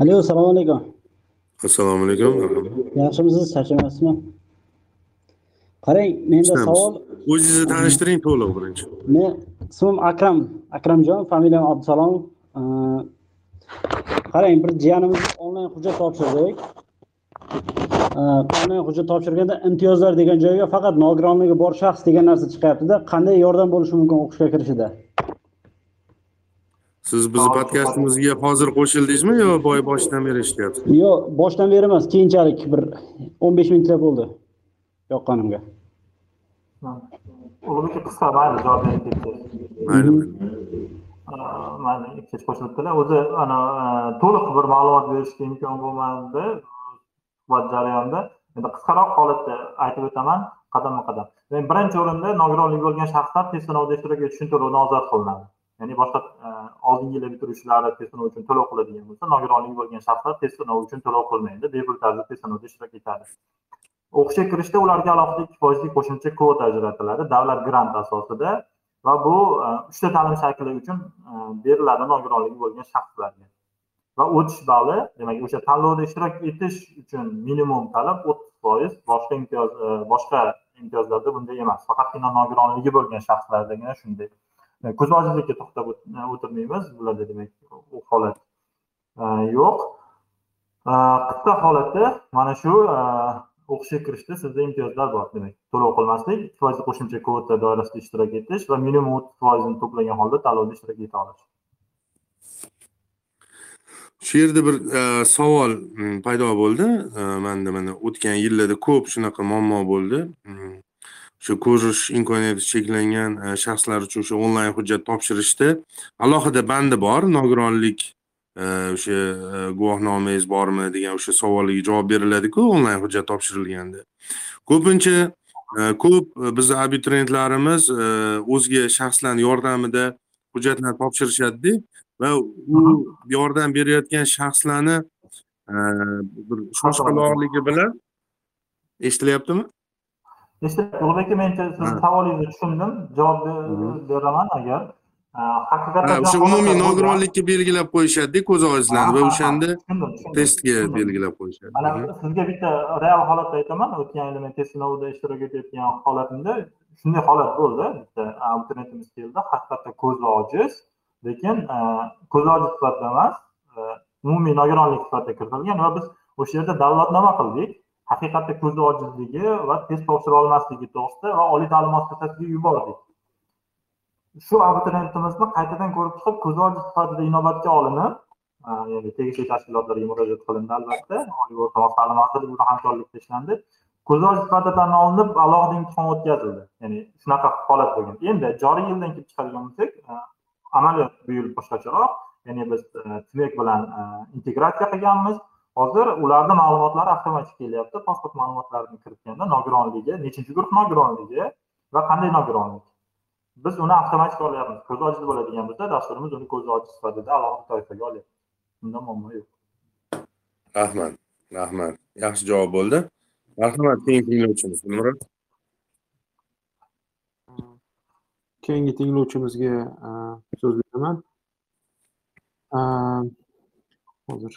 G: Alo assalomu alaykum
D: assalomu alaykum.
G: Yaxshimisiz charchamayapsizmi qarang menda savol
D: o'zingizni tanishtiring to'liq birinchi.
G: Men ismim akram akramjon familiyam abdusalomov qarang bir jiyanimiz onlayn hujjat topshirdik. Onlayn hujjat topshirganda imtiyozlar degan joyga faqat nogironligi bor shaxs degan narsa chiqyaptida qanday yordam bo'lishi mumkin o'qishga kirishida
D: siz bizni podkastimizga hozir qo'shildingizmi yo boy boshidan beri eshityapsiz
G: yo'q boshdan beri emas keyinchalik bir o'n besh minutlar bo'ldi yoqqanimga.
B: Ulug'bek qisqa mayli javob berib ketsangiz
D: mayli
B: mayli kech qo'shilibdilar o'zi ana to'liq bir ma'lumot berishga imkon bo'lmadi suhbat jarayonida. Endi qisqaroq holatda aytib o'taman qadamma qadam birinchi o'rinda nogironligi bo'lgan shaxslar test sinovida ishtirok etish uchun to'lovdan ozod qilinadi ya'ni boshqa e, oldingi yillar bitiruvchilari test sinovi uchun to'lov qiladigan bo'lsa nogironligi bo'lgan shaxslar test sinovi uchun to'lov qilmaydi. Bepul tarzda test sinovida ishtirok etadi. O'qishga kirishda ularga alohida ikki foizlik qo'shimcha kvota ajratiladi. Davlat grant asosida va bu e, uchta ta'lim shakli uchun e, beriladi nogironligi bo'lgan shaxslarga. Va o'tish balli demak o'sha tanlovda ishtirok etish uchun minimum talab o'ttiz foiz boshqa imtiyoz boshqa imtiyozlarda bunday emas. Faqatgina nogironligi bo'lgan shaxslardagina shunday. Ko'z ojizlikka to'xtab o'tirmaymiz bularda demak u holat yo'q qisqa holati mana shu o'qishga kirishda sizda imtiyozlar bor demak to'lov qilmaslik ikki foizli qo'shimcha kvota doirasida ishtirok etish va minimum o'ttiz foizini to'plagan holda tanlovda ishtirok eta olish
D: shu yerda bir savol paydo bo'ldi manda mana o'tgan yillarda ko'p shunaqa muammo bo'ldi shu ko'rish imkoniyati cheklangan shaxslar uchun o'sha onlayn hujjat topshirishda alohida bandi bor nogironlik o'sha guvohnomangiz bormi degan o'sha savolga javob beriladiku onlayn hujjat topshirilganda. Ko'pincha ko'p bizni abituriyentlarimiz o'zga shaxslarni yordamida hujjatlar topshirishadida va u yordam berayotgan shaxslarni bir shoshqaloqligi bilan eshitilyaptimi
B: eshityapti ulug'bek aka menimcha sizni savolingizni tushundim javob beraman agar. Haqiqatdan
D: o'sha umumiy nogironlikka belgilab qo'yishadida ko'z ojizlarni va o'shanda testga belgilab qo'yishadi
B: mana sizga bitta real holatni aytaman o'tgan yili men test sinovida ishtirok etayotgan holatimda shunday holat bo'ldi bitta abituriyentimiz keldi haqiqatda ko'zi ojiz lekin ko'zi ojiz sifatida emas umumiy nogironlik sifatida kiritilgan va biz o'sha yerda davlatnoma qildik haqiqatda ko'zi ojizligi va test topshira olmasligi to'g'risida va oliy ta'lim muassasasiga yubordik. Shu abituriyentimizni qaytadan ko'rib chiqib ko'zi ojiz sifatida inobatga olinib ya'ni tegishli tashkilotlarga murojaat qilindi albatta. Oliy o'rta maxsus ta'lim vazirligi bilan hamkorlikda ishlandi. Ko'zi ojiz sifatida tan olinib alohida imtihon o'tkazildi. Ya'ni shunaqa holat bo'lgan. Endi joriy yildan kelib chiqadigan bo'lsak amaliyot bu yil boshqacharoq. Ya'ni biz tmek bilan integratsiya qilganmiz. Hozir ularni ma'lumotlari avtomatik kelyapti. Pasport ma'lumotlarini kiritganda nogironligi nechinchi guruh nogironligi va qanday nogironlik? Biz uni avtomatik olyapmiz. Ko'zi ojiz bo'ladigan bo'lsa dasturimiz uni ko'zi ojiz sifatida alohida toifaga olyapti unda muammo yo'q.
D: Rahmat rahmat. Yaxshi javob bo'ldi. Marhamat keyingi tinglovchimiz dilmurod
F: keyingi tinglovchimizga so'z beraman hozir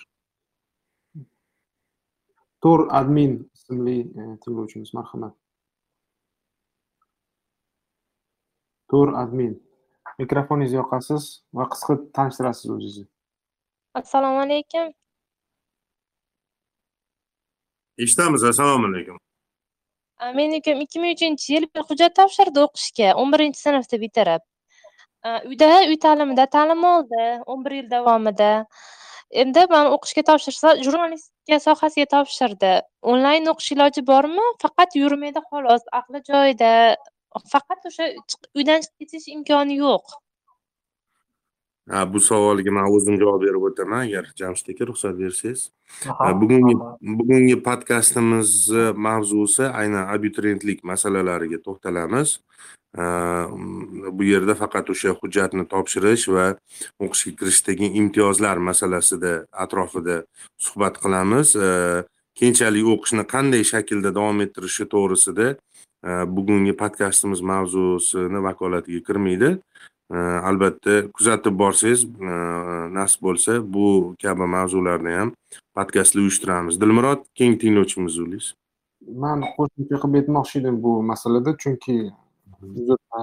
F: to'r admin ismli tinglovchimiz marhamat to'r admin mikrofoningizni yoqasiz va qisqa tanishtirasiz o'zingizni
H: assalomu alaykum
D: eshitamiz assalomu alaykum
H: men ukam ikki ming uchinchi yil bir hujjat topshirdi o'qishga o'n birinchi sinfni bitirib uyda uy ta'limida ta'lim oldi o'n bir yil davomida endi man o'qishga topshirsa jurnalistika sohasiga topshirdi. Onlayn o'qish iloji bormi? Faqat yurmaydi xolos aqli joyida. Faqat o'sha uydan chiqib ketish imkoni yo'q.
D: Bu savolga man o'zim javob berib o'taman. Agar jamshid aka ruxsat bersangiz. Bugungi bugungi podkastimizni mavzusi aynan abituriyentlik masalalariga to'xtalamiz. Bu yerda faqat o'sha hujjatni topshirish va o'qishga kirishdagi imtiyozlar masalasida atrofida suhbat qilamiz. Keyinchalik o'qishni qanday shaklda davom ettirishi to'g'risida bugungi podkastimiz mavzusini vakolatiga kirmaydi albatta kuzatib borsangiz e, nasib bo'lsa bu kabi mavzularni ham podkastlar uyushtiramiz. Dilmurod keyingi tinglovchimiz bo'ling
F: man qo'shimcha qilib aytmoqchi edim bu masalada chunki e,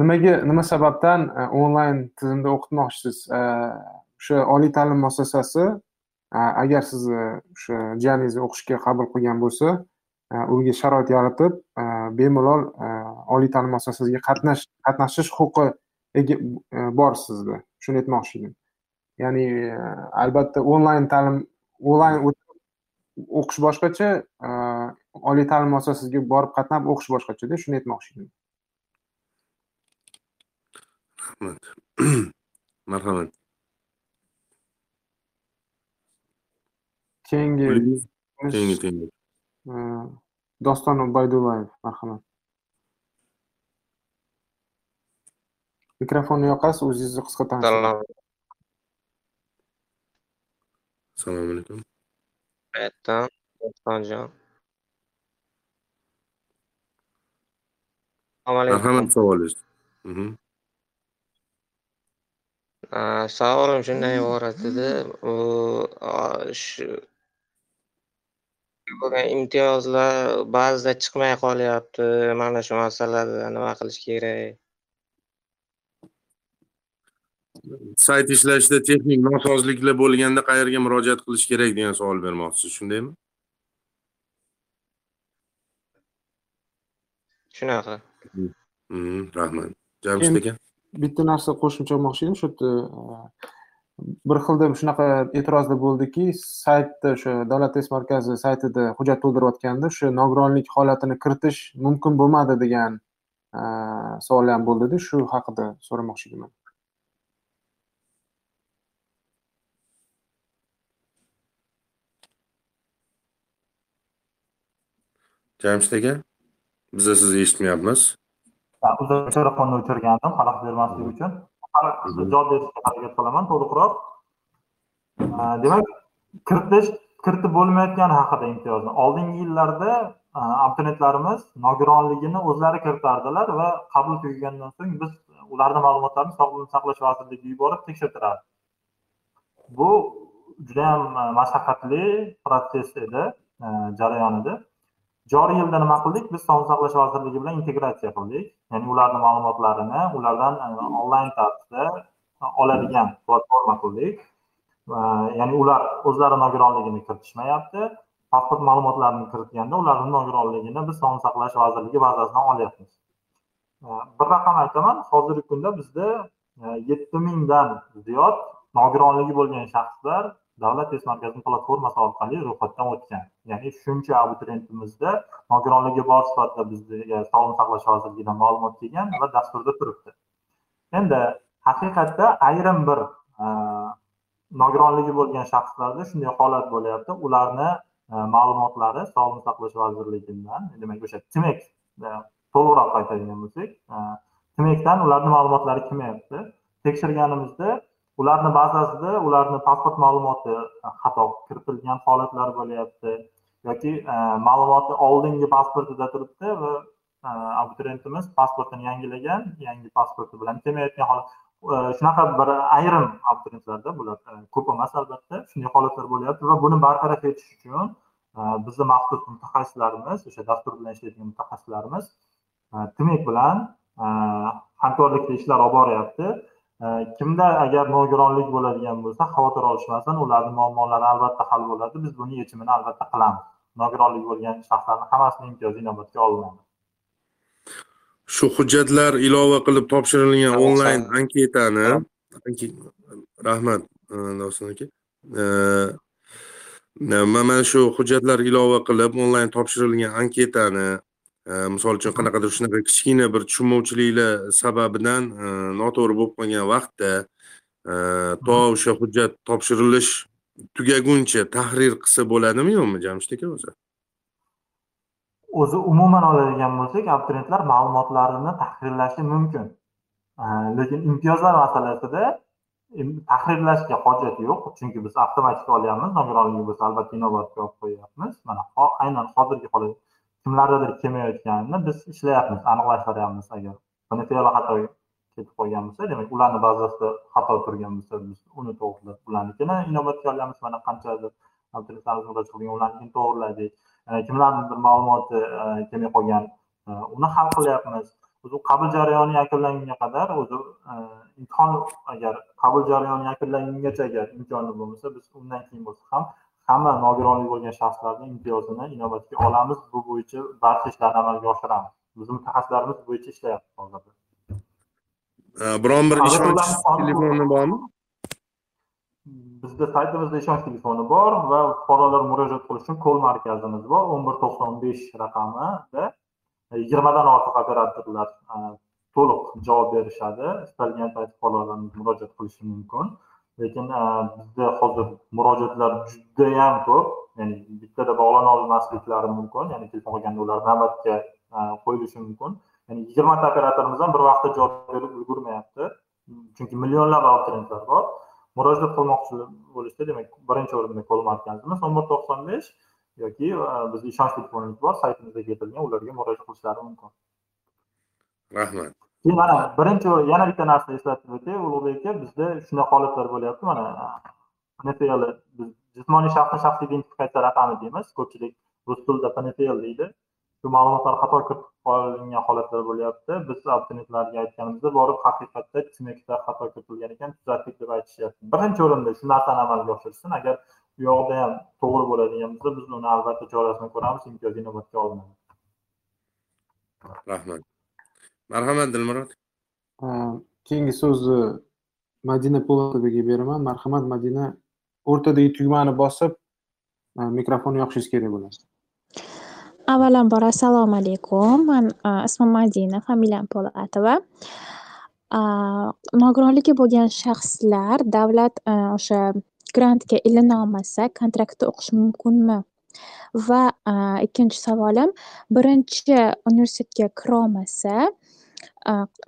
F: nimaga nima sababdan e, onlayn tizimda o'qitmoqchisiz? O'sha oliy ta'lim muassasasi agar sizni o'sha jiyaningizni o'qishga qabul qilgan bo'lsa unga sharoit yaratib bemalol oliy ta'lim muassasasiga qatnash qatnashish huquqi bor sizda. Shuni aytmoqchi edim ya'ni albatta onlayn ta'lim onlayn o'qish boshqacha oliy ta'lim muassasasiga borib qatnab o'qish boshqachada shuni aytmoqchi edim
D: rahmat. Marhamat.
F: Keyingi
D: keyingi
F: e, doston ubaydullayev marhamat mikrofonni yoqasiz o'zingizni qisqa tanishtiring
I: Salom.
D: assalomu alaykum
I: Qayerdan? Dostonjon. Assalomu alaykum.
D: marhamat savolingiz
I: Savolim shundan iborat edi. U shu bo'lgan imtiyozlar ba'zida chiqmay qolyapti. Mana shu masalada nima qilish kerak?
D: sayt ishlashida texnik nosozliklar bo'lganda qayerga murojaat qilish kerak degan savol bermoqchisiz shundaymi
I: Shunaqa.
D: Mhm, rahmat jamshid aka
F: bitta narsa qo'shimcha qilmoqchi edim shu yerda bir xilda shunaqa e'tirozlar bo'ldiki saytda o'sha davlat test markazi saytida hujjat to'ldirayotganda o'sha nogironlik holatini kiritish mumkin bo'lmadi degan e, savol ham bo'ldida shu haqida so'ramoqchi edim
D: jamshid aka biza sizni eshitmayapmiz.
B: Uzr mikrofonni o'chirgandim xalaqit bermaslik uchun javob berishga harakat qilaman to'liqroq demak kiritish kiritib bo'lmayotgani haqida imtiyozni. Oldingi yillarda abituriyentlarimiz nogironligini o'zlari kiritardilar va qabul tugagandan so'ng biz ularni ma'lumotlarini sog'liqni saqlash vazirligiga yuborib tekshirtirardik bu judayam mashaqqatli protsess edi jarayon edi joriy yilda nima qildik? Biz sog'liqni saqlash vazirligi bilan integratsiya qildik. Ya'ni ularni ma'lumotlarini ulardan e, onlayn tarzda oladigan platforma qildik. Va ya'ni ular o'zlari nogironligini kiritishmayapti. Pasport ma'lumotlarini kiritganda ularni nogironligini biz sog'liqni saqlash vazirligi bazasidan olyapmiz. E, bir raqam aytaman. Hozirgi kunda bizda e, yetti mingdan ziyod nogironligi bo'lgan shaxslar davlat test markazining platformasi orqali ro'yxatdan o'tgan. Ya'ni shuncha abituriyentimizda nogironligi bor sifatida bizga e, sog'liqni saqlash vazirligidan ma'lumot kelgan va dasturda turibdi. Endi haqiqatda ayrim bir e, nogironligi bo'lgan shaxslarda shunday holat bo'lyapti. Ularni e, ma'lumotlari sog'liqni saqlash vazirligidan demak o'sha tmek to'liqroq aytadigan bo'lsak e, tmekdan ularni ma'lumotlari kelmayapti. Tekshirganimizda ularni bazasida ularni pasport ma'lumoti e, xato kiritilgan holatlar bo'lyapti yoki e, ma'lumoti oldingi pasportida turibdi va e, abituriyentimiz pasportini yangilagan yangi pasporti bilan kelmayotgan holat. Shunaqa bir ayrim abituriyentlarda bular ko'p emas albatta. Shunday holatlar bo'lyapti va buni bartaraf etish uchun bizni maxsus mutaxassislarimiz o'sha dastur bilan ishlaydigan mutaxassislarimiz e, tmek bilan hamkorlikda ishlar olib boryapti. Kimda agar nogironlik bo'ladigan bo'lsa xavotir olishmasin ularni muammolari albatta hal bo'ladi. Biz buni yechimini albatta qilamiz. Nogironligi bo'lgan shaxslarni hammasini imtiyozi inobatga olinadi
D: shu hujjatlar ilova qilib topshirilgan onlayn anketani anke- rahmat e, doston aka. E, mana shu hujjatlar ilova qilib onlayn topshirilgan anketani misol uchun qanaqadir shunaqa kichkina bir tushunmovchiliklar sababidan noto'g'ri bo'lib qolgan vaqtda to o'sha hujjat topshirilish tugaguncha tahrir qilsa bo'ladimi yo'qmi jamshid aka o'zi
B: o'zi umuman oladigan bo'lsak abituriyentlar ma'lumotlarini tahrirlashi mumkin lekin imtiyozlar masalasida tahrirlashga hojat yo'q chunki biz avtomatik olyapmiz nogironligi bo'lsa albatta inobatga olib qo'yyapmiz mana aynan hozirgi holat kimlardadir kelmayotganini biz ishlayapmiz aniqlashtiryapmiz agar. Buni fe'li xato ketib qolgan bo'lsa demak ularni bazasida xato turgan bo'lsa biz uni to'g'irlab ularnikini inobatga olyapmiz mana qanchadir ularnikini to'g'irladik kimlarnidir ma'lumoti e, kelmay qolgan e, uni hal qilyapmiz. O'zi qabul jarayoni yakunlangunga qadar o'zi e, imtihon agar qabul jarayoni yakunlangungacha agar imkoni bo'lmasa biz undan keyin bo'lsa ham hamma nogironligi bo'lgan shaxslarni imtiyozini inobatga olamiz. Bu bo'yicha barcha ishlarni amalga oshiramiz. Bizni mutaxassislarimiz bu bo'yicha ishlayapti hozirda.
D: Biron bir ishonch telefoni bormi?
B: Bizda saytimizda ishonch telefoni bor va fuqarolar murojaat qilish uchun kol markazimiz bor. O'n bir to'qson besh raqamida yigirmadan ortiq operatorlar e, to'liq javob berishadi. Istalgan payt fuqarolarimiz murojaat qilishi mumkin lekin e, bizda hozir murojaatlar judayam ko'p. Ya'ni bittada bog'lana olmasliklari mumkin. Ya'ni telefon qilganda ular navbatga e, qo'yilishi mumkin. Ya'ni yigirmata operatorimiz ham bir vaqtda javob berib ulgurmayapti. Chunki millionlab abituriyentlar bor. Murojaat qilmoqchi bo'lishda demak birinchi o'rinda call markazimiz o'n bir to'qson besh yoki e, bizni ishonch telefonimiz bor. Saytimizda keltirilgan ularga murojaat qilishlari mumkin.
D: Rahmat.
B: Keyin mana birinchi yana bitta narsa eslatib o'tay ulug'bek aka bizda shunday holatlar bo'lyapti. Mana pnfl biz jismoniy shaxsni shaxsiy identifikatsiya raqami deymiz. Ko'pchilik rus tilida pnfl deydi. Shu ma'lumotlar xato kiritib qolingan holatlar bo'lyapti. Biz abituriyentlarga aytganimizda borib haqiqatda smetlar xato kiritilgan ekan tuzatdik deb aytishyapti. Birinchi o'rinda shu narsani amalga oshirsin. Agar u yoqda ham to'g'ri bo'ladigan bo'lsa biz uni albatta chorasini ko'ramiz imtiyoz inobatga olinadi
D: rahmat. Marhamat dilmurod.
F: Keyingi so'zni madina po'latovaga beraman. Marhamat madina. O'rtadagi tugmani bosib mikrofonni yoqishingiz kerak bo'ladi.
E: Avvalambor assalomu alaykum. Man ismim madina familiyam po'latova. Nogironligi bo'lgan shaxslar davlat o'sha grantga ilinolmasa olmasa kontraktda o'qish mumkinmi? Va ikkinchi savolim birinchi universitetga kirolmasa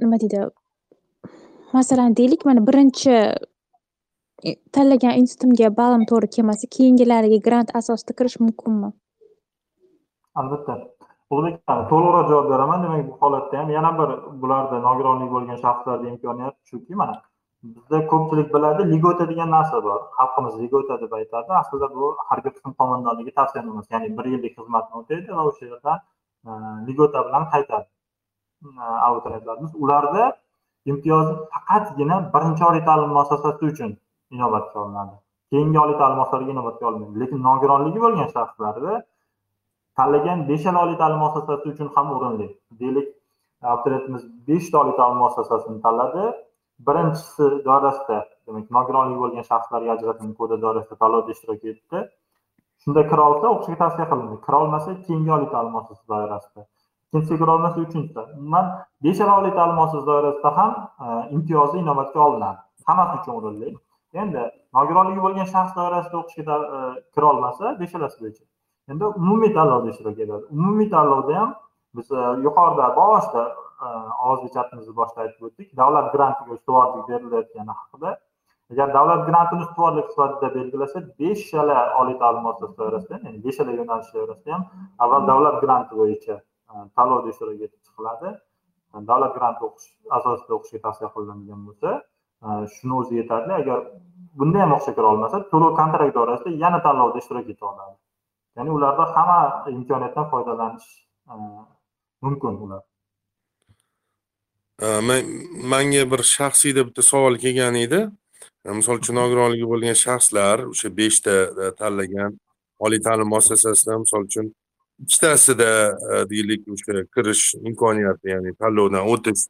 E: nima deydi? Masalan deylik mana birinchi e, tanlagan institutimga ballim to'g'ri kelmasa keyingilariga grant asosida kirish mumkinmi?
B: Albatta. Ulug'bek to'liqroq javob beraman. Demak bu holatda ham yana bir bularda nogironligi bo'lgan shaxslarda imkoniyat shuki mana bizda ko'pchilik biladi ligota degan narsa bor. Xalqimiz ligota deb aytadi. Aslida bu harbiy qism qo'mondonligi tavsiyanomasi ya'ni bir yillik xizmatni o'taydi va o'sha yerdan e, ligota bilan qaytadi. E, abituriyentlarimiz ularda imtiyozi faqatgina birinchi oliy ta'lim muassasasi uchun inobatga olinadi. Keyingi oliy ta'lim muassasalariga inobatga olinmaydi. Lekin nogironligi bo'lgan shaxslarda tanlagan beshala oliy ta'lim muassasasi uchun ham o'rinli. Deylik e, abituriyentimiz beshta oliy ta'lim muassasasini tanladi. Birinchisi doirasida demak nogironligi bo'lgan shaxslarga ajratilgan kodi doirasida tanlovda ishtirok etdi. Shunda kira olsa o'qishga tavsiya qilindi. Kira olmasa keyingi oliy ta'lim muassasasi doirasida. Ikkinchisiga kira uchinchisi umuman beshala oliy ta'lim muassasasi doirasida ham e, imtiyozli inobatga olinadi. Hammasi uchun o'rinli. Endi nogironligi bo'lgan shaxs doirasida o'qishga e, kira olmasa beshalasi bo'yicha. Endi umumiy tanlovda ishtirok etadi. Umumiy tanlovda ham biz e, yuqorida boshida ovozli chatimizni boshida aytib o'tdik. Davlat grantiga ustuvorlik berilayotgani haqida. Agar davlat grantini ustuvorlik sifatida belgilasa beshala oliy ta'lim muassasasi doirasida ya'ni beshala yo'nalish doirasida ham avval davlat granti bo'yicha tanlovda ishtirok etib chiqiladi. Davlat granti o'qish asosida o'qishga tavsiya qilinadigan bo'lsa shuni o'zi yetarli. Agar bunda ham o'qishga kira olmasa to'lov kontrakt doirasida yana tanlovda ishtirok eta oladi. Ya'ni ularda hamma imkoniyatdan foydalanish mumkin ular.
D: Manga bir shaxsiyda bitta savol kelgan edi. Misol uchun nogironligi bo'lgan shaxslar o'sha beshta tanlagan oliy ta'lim muassasasida misol uchun ikkitasida deylik e, o'sha kirish imkoniyati ya'ni tanlovdan o'tish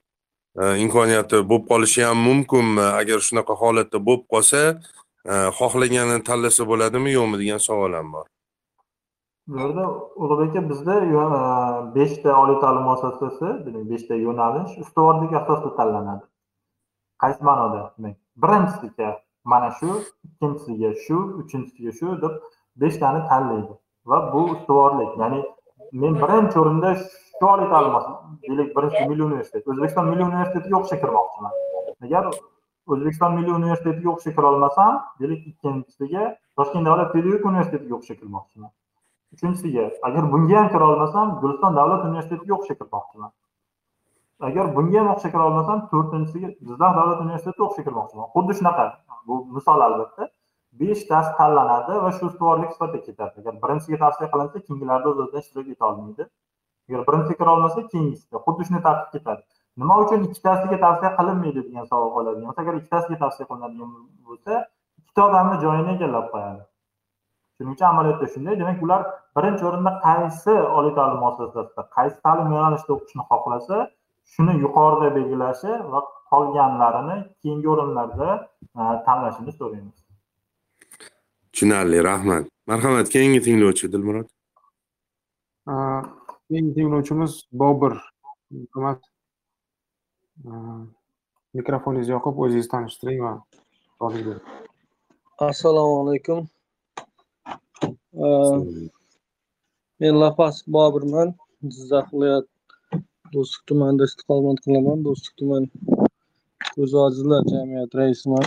D: e, imkoniyati bo'lib qolishi ham mumkinmi e, agar shunaqa holatda bo'lib qolsa xohlaganini tanlasa bo'ladimi yo'qmi degan savol ham bor.
B: Bu yerda ulug'bek aka bizda beshta oliy ta'lim muassasasi demak beshta yo'nalish ustuvorlik asosida tanlanadi. Qaysi ma'noda? Demak birinchisiga mana shu ikkinchisiga shu uchinchisiga shu deb beshtani tanlaydi. Va bu ustuvorlik ya'ni men birinchi o'rinda shu oliy ta'lim deylik birinchi milliy universitet. O'zbekiston milliy universitetiga o'qishga kirmoqchiman. Agar o'zbekiston milliy universitetiga o'qishga kira olmasam deylik ikkinchisiga toshkent davlat pedagogika universitetiga o'qishga kirmoqchiman. Uchinchisiga agar bunga ham kira olmasam guliston davlat universitetiga o'qishga kirmoqchiman. Agar bunga ham o'qishga kira olmasam to'rtinchisiga jizzax davlat universitetiga o'qishga kirmoqchiman. Xuddi shunaqa bu misol albatta. Beshtasi tanlanadi va shu ustuvorlik sifatida ketadi agar birinchisiga tavsiya qilinsa keyingilarida o'z o'zidan ishtirok eta olmaydi. Agar birinchisiga kira olmasa keyingisida xuddi shunday tartib ketadi nima uchun ikkitasiga tavsiya qilinmaydi degan savol qoladigan bo'lsa agar ikkitasiga tavsiya qilinadigan bo'lsa ikkita odamni joyini egallab qo'yadi. Shuning uchun amaliyotda shunday. Demak ular birinchi o'rinda qaysi oliy ta'lim muassasasida qaysi ta'lim yo'nalishida o'qishni xohlasa shuni yuqorida belgilashi va qolganlarini keyingi o'rinlarda e, tanlashini so'raymiz.
D: Tushunarli rahmat. Marhamat keyingi tinglovchi dilmurod.
F: Keyingi tinglovchimiz bobur. Hurmat mikrofoningizni yoqib o'zingizni tanishtiring va bering.
J: assalomu alaykum. Men lapas bobirman jizzax viloyat do'stlik tumanida istiqomat qilaman. Do'stlik tuman ko'zi ojizlar jamiyati raisiman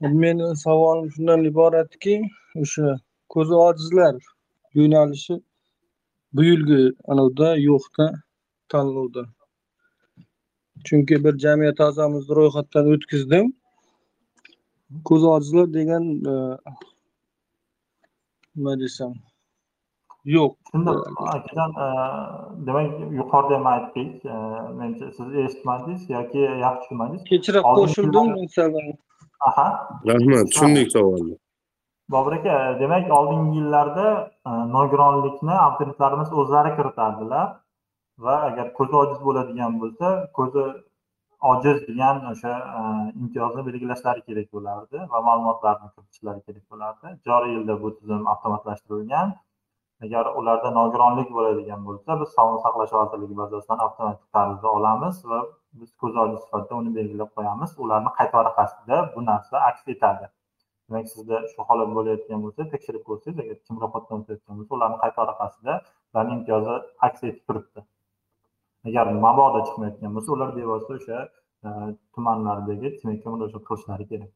J: meni savolim shundan iboratki o'sha ko'zi ojizlar yo'nalishi bu yilgi anavda yo'qda tanlovda. Chunki bir jamiyat a'zomizni ro'yxatdan o'tkazdim. Ko'zi ojizlar degan e, nima desam yo'q.
B: Shundoq akajon e, demak yuqorida ham aytdik e, menimcha siz eshitmadingiz yoki yaxshi tushunmadingiz. Oldingi
J: qo'shildim
B: aha.
D: Rahmat tushundik savolni
B: bobur aka demak oldingi yillarda e, nogironlikni abituriyentlarimiz o'zlari kiritardilar va agar ko'zi ojiz bo'ladigan bo'lsa ko'zi ojiz degan o'sha e, imtiyozni belgilashlari kerak bo'lardi va ma'lumotlarni kiritishlari kerak bo'lardi. Joriy yilda bu tizim avtomatlashtirilgan. Agar ularda nogironlik bo'ladigan bo'lsa biz sog'liqni saqlash vazirligi bazasidan avtomatik tarzda olamiz va biz ko'z ojiz sifatida uni belgilab qo'yamiz. Ularni qayta varaqasida bu narsa aks etadi. Demak sizda shu holat bo'layotgan bo'lsa tekshirib ko'rsangiz agar kim ro'yxatdan o'tayotgan bo'lsa ularni qayta varaqasida ularni imtiyozi aks etib turibdi. Agar mabodo chiqmayotgan bo'lsa ular bevosita o'sha e, tumanlardagi tmga murojaat qilishlari kerak.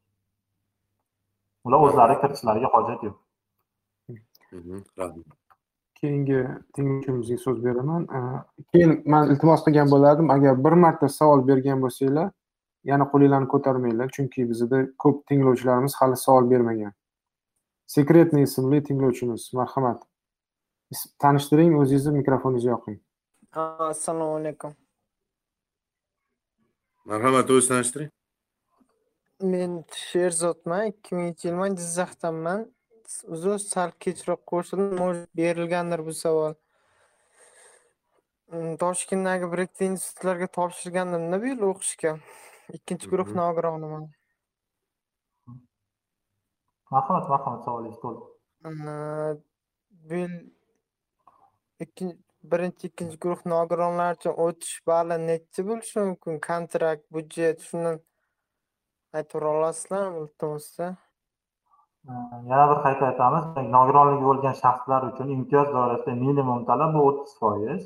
B: Ular o'zlari kiritishlariga hojat yo'q.
D: Mhm, rahmat
F: keyingi tinglovchimizga so'z beraman. Keyin man iltimos qilgan bo'lardim. Agar bir marta savol bergan bo'lsanglar yana qo'linglarni ko'tarmanglar. Chunki bizada ko'p tinglovchilarimiz hali savol bermagan. Sekretniy ismli tinglovchimiz marhamat. Is- tanishtiring o'zingizni mikrofoningizni yoqing.
K: Assalomu alaykum.
D: Marhamat o'zingizni tanishtiring.
K: Men sherzodman ikki minginchi yilman jizzaxdanman uzr sal kechroq qo'shildim может berilgandir bu savol. Mm, toshkentdagi bir ikkita institutlarga topshirgandimda bu yil o'qishga? Ikkinchi guruh
D: Mhm.
K: nogironiman
B: marhamat marhamat savolingiz to'liq
K: Uh, bu yil ikkinchi birinchi ikkinchi guruh nogironlar uchun o'tish bali nechi bo'lishi mumkin? Kontrakt budjet shuni aytib olasizlarmi iltimosda
B: yana bir qayta aytamiz. Nogironligi bo'lgan shaxslar uchun imtiyoz doirasida minimum talab bu o'ttiz foiz.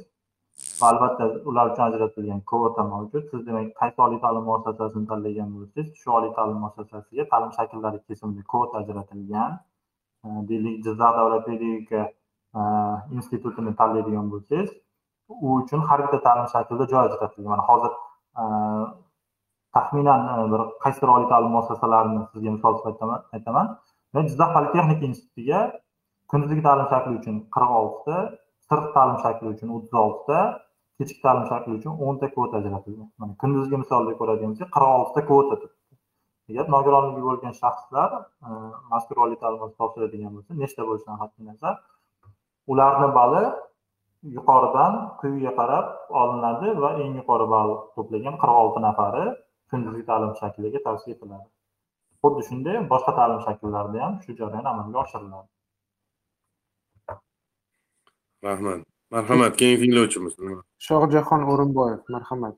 B: Va albatta ular uchun ajratilgan kvota mavjud. Siz demak qaysi oliy ta'lim muassasasini tanlagan bo'lsangiz shu oliy ta'lim muassasasiga ta'lim shakllari kesimida kvota ajratilgan. Deylik jizzax davlat pedagogika e, institutini tanlaydigan bo'lsangiz u uchun har bitta ta'lim shaklida joy ajratilgan. Mana hozir e, taxminan e, bir qaysidir oliy ta'lim muassasalarini sizga misol sifatida aytaman. Va jizzax politexnika institutiga kunduzgi ta'lim shakli uchun qirq oltita sirtqi ta'lim shakli uchun o'ttiz oltita kechki ta'lim shakli uchun o'nta kvota ajratilgan mana kunduzgi misolda ko'radigan bo'lsak qirq oltita kvota turibdi. Agar nogironligi bo'lgan shaxslar e, mazkur oliy ta'lim topshiradigan bo'lsa nechta bo'lishidan qat'iy nazar ularni bali yuqoridan quyiga qarab olinadi va eng yuqori ball to'plagan qirq olti nafari kunduzgi ta'lim shakliga tavsiya etiladi. Xuddi shunday boshqa ta'lim shakllarida ham shu jarayon amalga oshiriladi.
D: Rahmat. Marhamat keyingi tinglovchimiz
F: shohjahon o'rinboyev marhamat.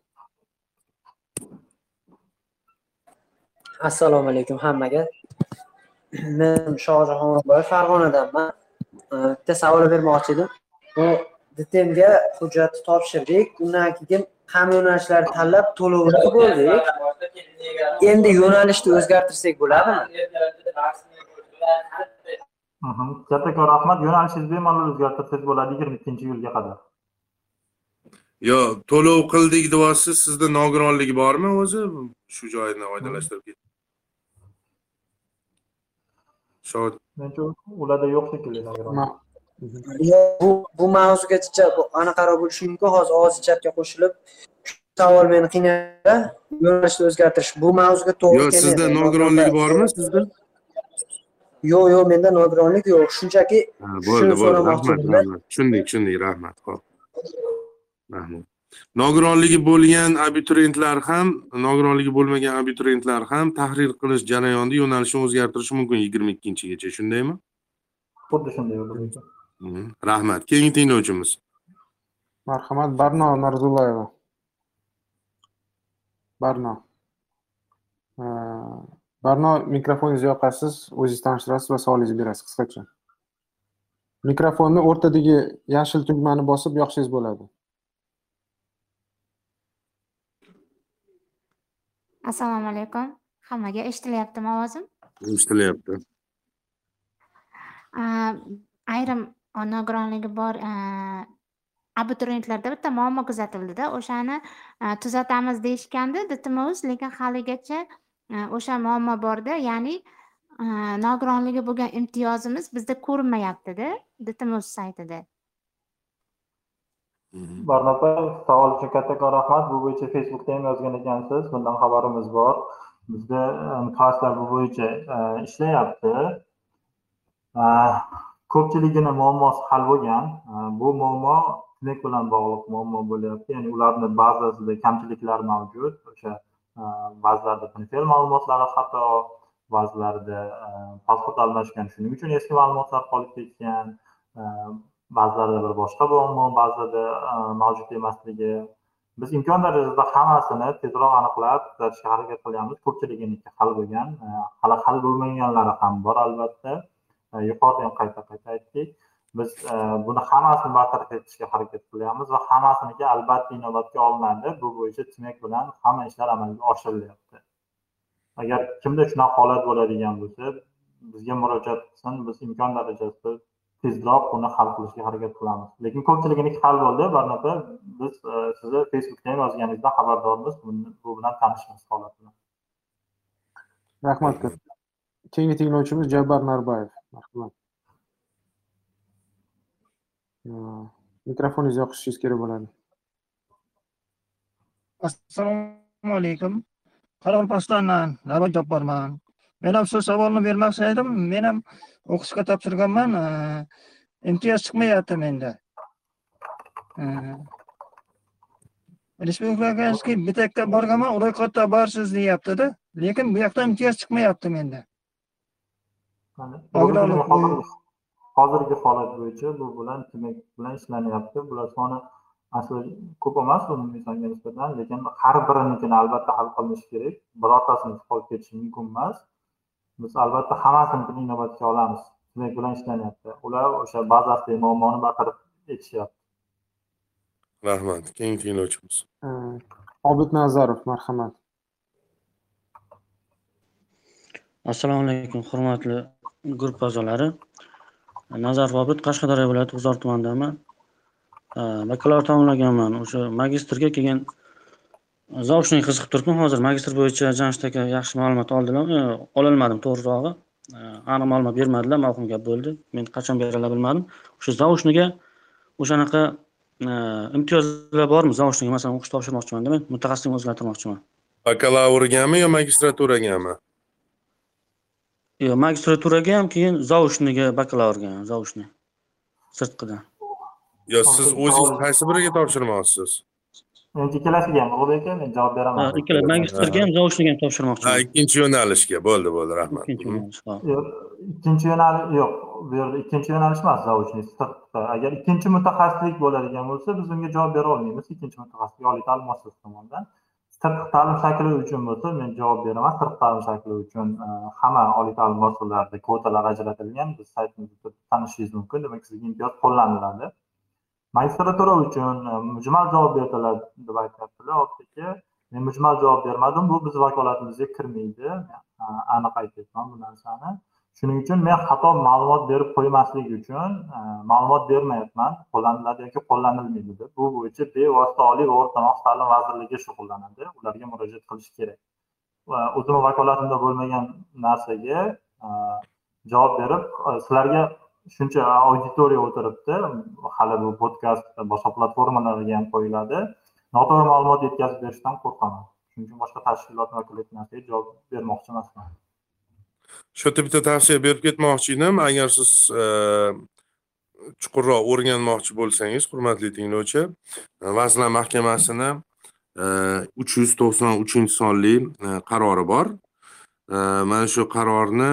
L: Assalomu alaykum hammaga. Men shohjahon o'rinboyev farg'onadanman. Bitta savol bermoqchi edim. Bu dtmga hujjatni topshirdik. Undan keyin ham yo'nalishlarni tanlab to'lovni qilib bo'ldik endi yo'nalishni o'zgartirsak bo'ladimi?
B: Mhm. kattakon rahmat yo'nalishingizni bemalol o'zgartirsangiz bo'ladi yigirma ikkinchi iyulga qadar.
D: Yo to'lov qildik deyapsiz sizda nogironligi bormi o'zi? Shu joyini oydinlashtirib ket Shod-
B: menimcha ularda yo'q shekilli nogironlik.
L: bu bu mavzugacha bu anaqaroq bo'lishi mumkin. Hozir og'iz chatga qo'shilib savol meni qiynayapti yo'nalishni o'zgartirish. Bu mavzuga to'g'ri
D: yo
L: kelmaydi.
D: sizda nogironligi bormi sizda?
L: Yo'q yo'q menda nogironlik yo'q. Shunchaki
D: Ha, bo'ldi bo'ldi. rahmat rahmat. Tushundik tushundik rahmat. Ho'p rahmat. Nogironligi bo'lgan abituriyentlar ham nogironligi bo'lmagan abituriyentlar ham tahrir qilish jarayonida yo'nalishni o'zgartirishi mumkin yigirma ikkinchigacha. Shundaymi?
B: Xuddi shunday
D: Mhm. rahmat. Keyingi tinglovchimiz.
F: Marhamat barno narzullayeva barno. Barno mikrofoningizni yoqasiz o'zingiz tanishtirasiz va savolingizni berasiz qisqacha. Mikrofonni o'rtadagi yashil tugmani bosib yoqsangiz bo'ladi.
M: Assalomu alaykum. Hammaga eshitilyaptimi ovozim?
D: Eshitilyapti
M: ayrim nogironligi bor abituriyentlarda bitta muammo kuzatildida o'shani tuzatamiz deyishgandi. Dtmuz lekin haligacha o'sha muammo borda ya'ni nogironligi bo'lgan imtiyozimiz bizda ko'rinmayaptida dtmuz saytida.
B: Barno opa savol uchun kattakon rahmat bu bo'yicha facebookda ham yozgan ekansiz. Bundan xabarimiz bor. Bizda mutaxassislar bu bo'yicha ishlayapti. Ko'pchiligini muammosi hal bo'lgan bu muammo tilak bilan bog'liq muammo bo'lyapti. Ya'ni ularni bazasida kamchiliklar mavjud. O'sha e, ba'zilarda pnfl ma'lumotlari xato ba'zilarida e, pasport almashgan shuning uchun eski ma'lumotlar qolib ketgan e, ba'zilarida bir boshqa muammo ba'zida mavjud emasligi. Biz imkon darajada hammasini tezroq aniqlab tuzatishga harakat qilyapmiz. Ko'pchiliginiki hal bo'lgan hali hal bo'lmaganlari ham bor albatta. Yuqorida ham qayta qayta aytdik. Biz e, buni hammasini bartaraf etishga harakat qilyapmiz va hammasiniki albatta inobatga olinadi bu bo'yicha tmek bilan hamma ishlar amalga oshirilyapti. Agar kimda shunaqa holat bo'ladigan bo'lsa bizga murojaat qilsin biz imkon darajasida tezroq buni hal qilishga harakat qilamiz. Lekin ko'pchiliginiki hal bo'ldi. Barnopa biz e, sizni facebookdan yozganingizdan xabardormiz. Bu bilan tanishmiz holat bilan
F: rahmat. Keyingi tinglovchimiz jabbar narbayev. Marhamat. Mikrofoningizni yoqishingiz kerak bo'ladi
N: assalomu alaykum qoraqalpog'istondan navbat jabborman men ham shu savolni bermoqchi edim men ham o'qishga topshirganman imtiyoz chiqmayapti menda respublikaga bitta yerga borganman ro'yxatda borsiz deyaptida lekin bu yoqda imtiyoz chiqmayapti menda
B: hozirgi holat bo'yicha bu bilan tmek bilan ishlanyapti. Bular soni asli ko'p emas umumiy songa nisbatan lekin har birinikini albatta hal qilinishi kerak. Birortasini qolib ketishi mumkin emas. Biz albatta hammasini inobatga olamiz. Tmek bilan ishlanyapti. Ular o'sha bazasidagi muammoni bartaraf etishyapti.
D: Rahmat. Keyingi tinglovchimiz
F: obid nazarov marhamat.
O: Assalomu alaykum hurmatli guruh a'zolari nazarov obid qashqadaryo viloyati g'uzor tumanidaman bakalavr tamomlaganman. O'sha magistrga keyin zaochniy qiziqib turibman hozir magistr bo'yicha jamshid aka yaxshi ma'lumot oldilar e, ololmadim to'g'rirog'i. Aniq ma'lumot bermadilar mavhum gap bo'ldi. Men qachon beradilar bilmadim. O'sha zaochniga o'shanaqa imtiyozlar bormi? Zaochniga masalan o'qish topshirmoqchimanda men mutaxassislikni o'zgartirmoqchiman.
D: Bakalavrgami yo magistraturagami?
O: Yo'q magistraturaga ham keyin zaochniga bakalavrga ham zaochniy sirtqidan.
D: Yo siz o'zingiz qaysi biriga topshirmoqchisiz?
B: Endi ikkalasiga ham bo'ldi ekan men javob beraman.
O: Ikkala magistrga ham zaochniga ham topshirmoqchiman
D: ha ikkinchi yo'nalishga bo'ldi bo'ldi rahmat.
O: Ikkinchi yo'nalish
B: ikkinchi yo'nalish yo'q bu yerda ikkinchi yo'nalish emas sirtqi. Agar ikkinchi mutaxassislik bo'ladigan bo'lsa biz unga javob bera olmaymiz ikkinchi mutaxassislik oliy ta'lim muassasasi tomonidan sirtqi ta'lim shakli uchun bo'lsa men javob beraman. Sirtqi ta'lim shakli uchun e, hamma oliy ta'lim muassasalarida kvotalar ajratilgan. Biz saytimizda tanishishingiz mumkin. Demak sizga imtiyoz qo'llaniladi. Magistratura uchun e, mujmal javob berdilar deb aytyaptilar. Optika men mujmal javob bermadim. Bu biz vakolatimizga kirmaydi. E, aniq aytyapman bu narsani. Shuning uchun men xato ma'lumot berib qo'ymaslik uchun e, ma'lumot bermayapman. Qo'llaniladi yoki qo'llanilmaydi deb. Bu bo'yicha bevosita oliy va o'rta maxsus ta'lim vazirligi shug'ullanadi. Ularga murojaat qilish kerak. O'zimni vakolatimda bo'lmagan narsaga e, javob berib e, sizlarga shuncha auditoriya o'tiribdi. Hali bu podkast boshqa platformalarga ham qo'yiladi. Noto'g'ri ma'lumot yetkazib berishdan qo'rqaman. Shuning uchun boshqa tashkilot vakillariga narsaga javob bermoqchi emasman.
D: Shu yerda bitta tavsiya berib ketmoqchi edim. Agar siz e, chuqurroq o'rganmoqchi bo'lsangiz hurmatli tinglovchi vazirlar mahkamasini e, uch yuz to'qson uchinchi sonli e, qarori bor. Mana shu qarorni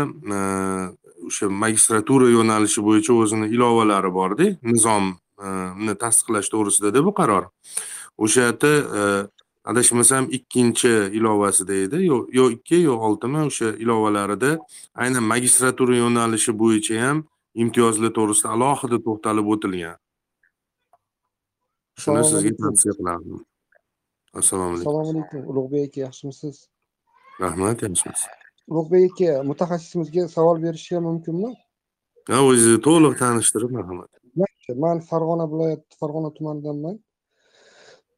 D: o'sha magistratura yo'nalishi bo'yicha o'zini ilovalari borda nizomni tasdiqlash to'g'risidada bu qaror. O'sha yerda adashmasam ikkinchi ilovasida edi yo yo ikki yo oltimi? O'sha ilovalarida aynan magistratura yo'nalishi bo'yicha ham imtiyozlar to'g'risida alohida to'xtalib o'tilgan. Shuni sizga tavsiya qilardim assalomu alaykum.
P: Assalomu alaykum. Ulug'bek aka, yaxshimisiz?
D: rahmat yaxshimisiz?
P: Ulug'bek aka, mutaxassisimizga savol berishga mumkinmi?
D: ha o'zingizni to'liq tanishtirib marhamat
P: man Farg'ona viloyati Farg'ona tumanidanman.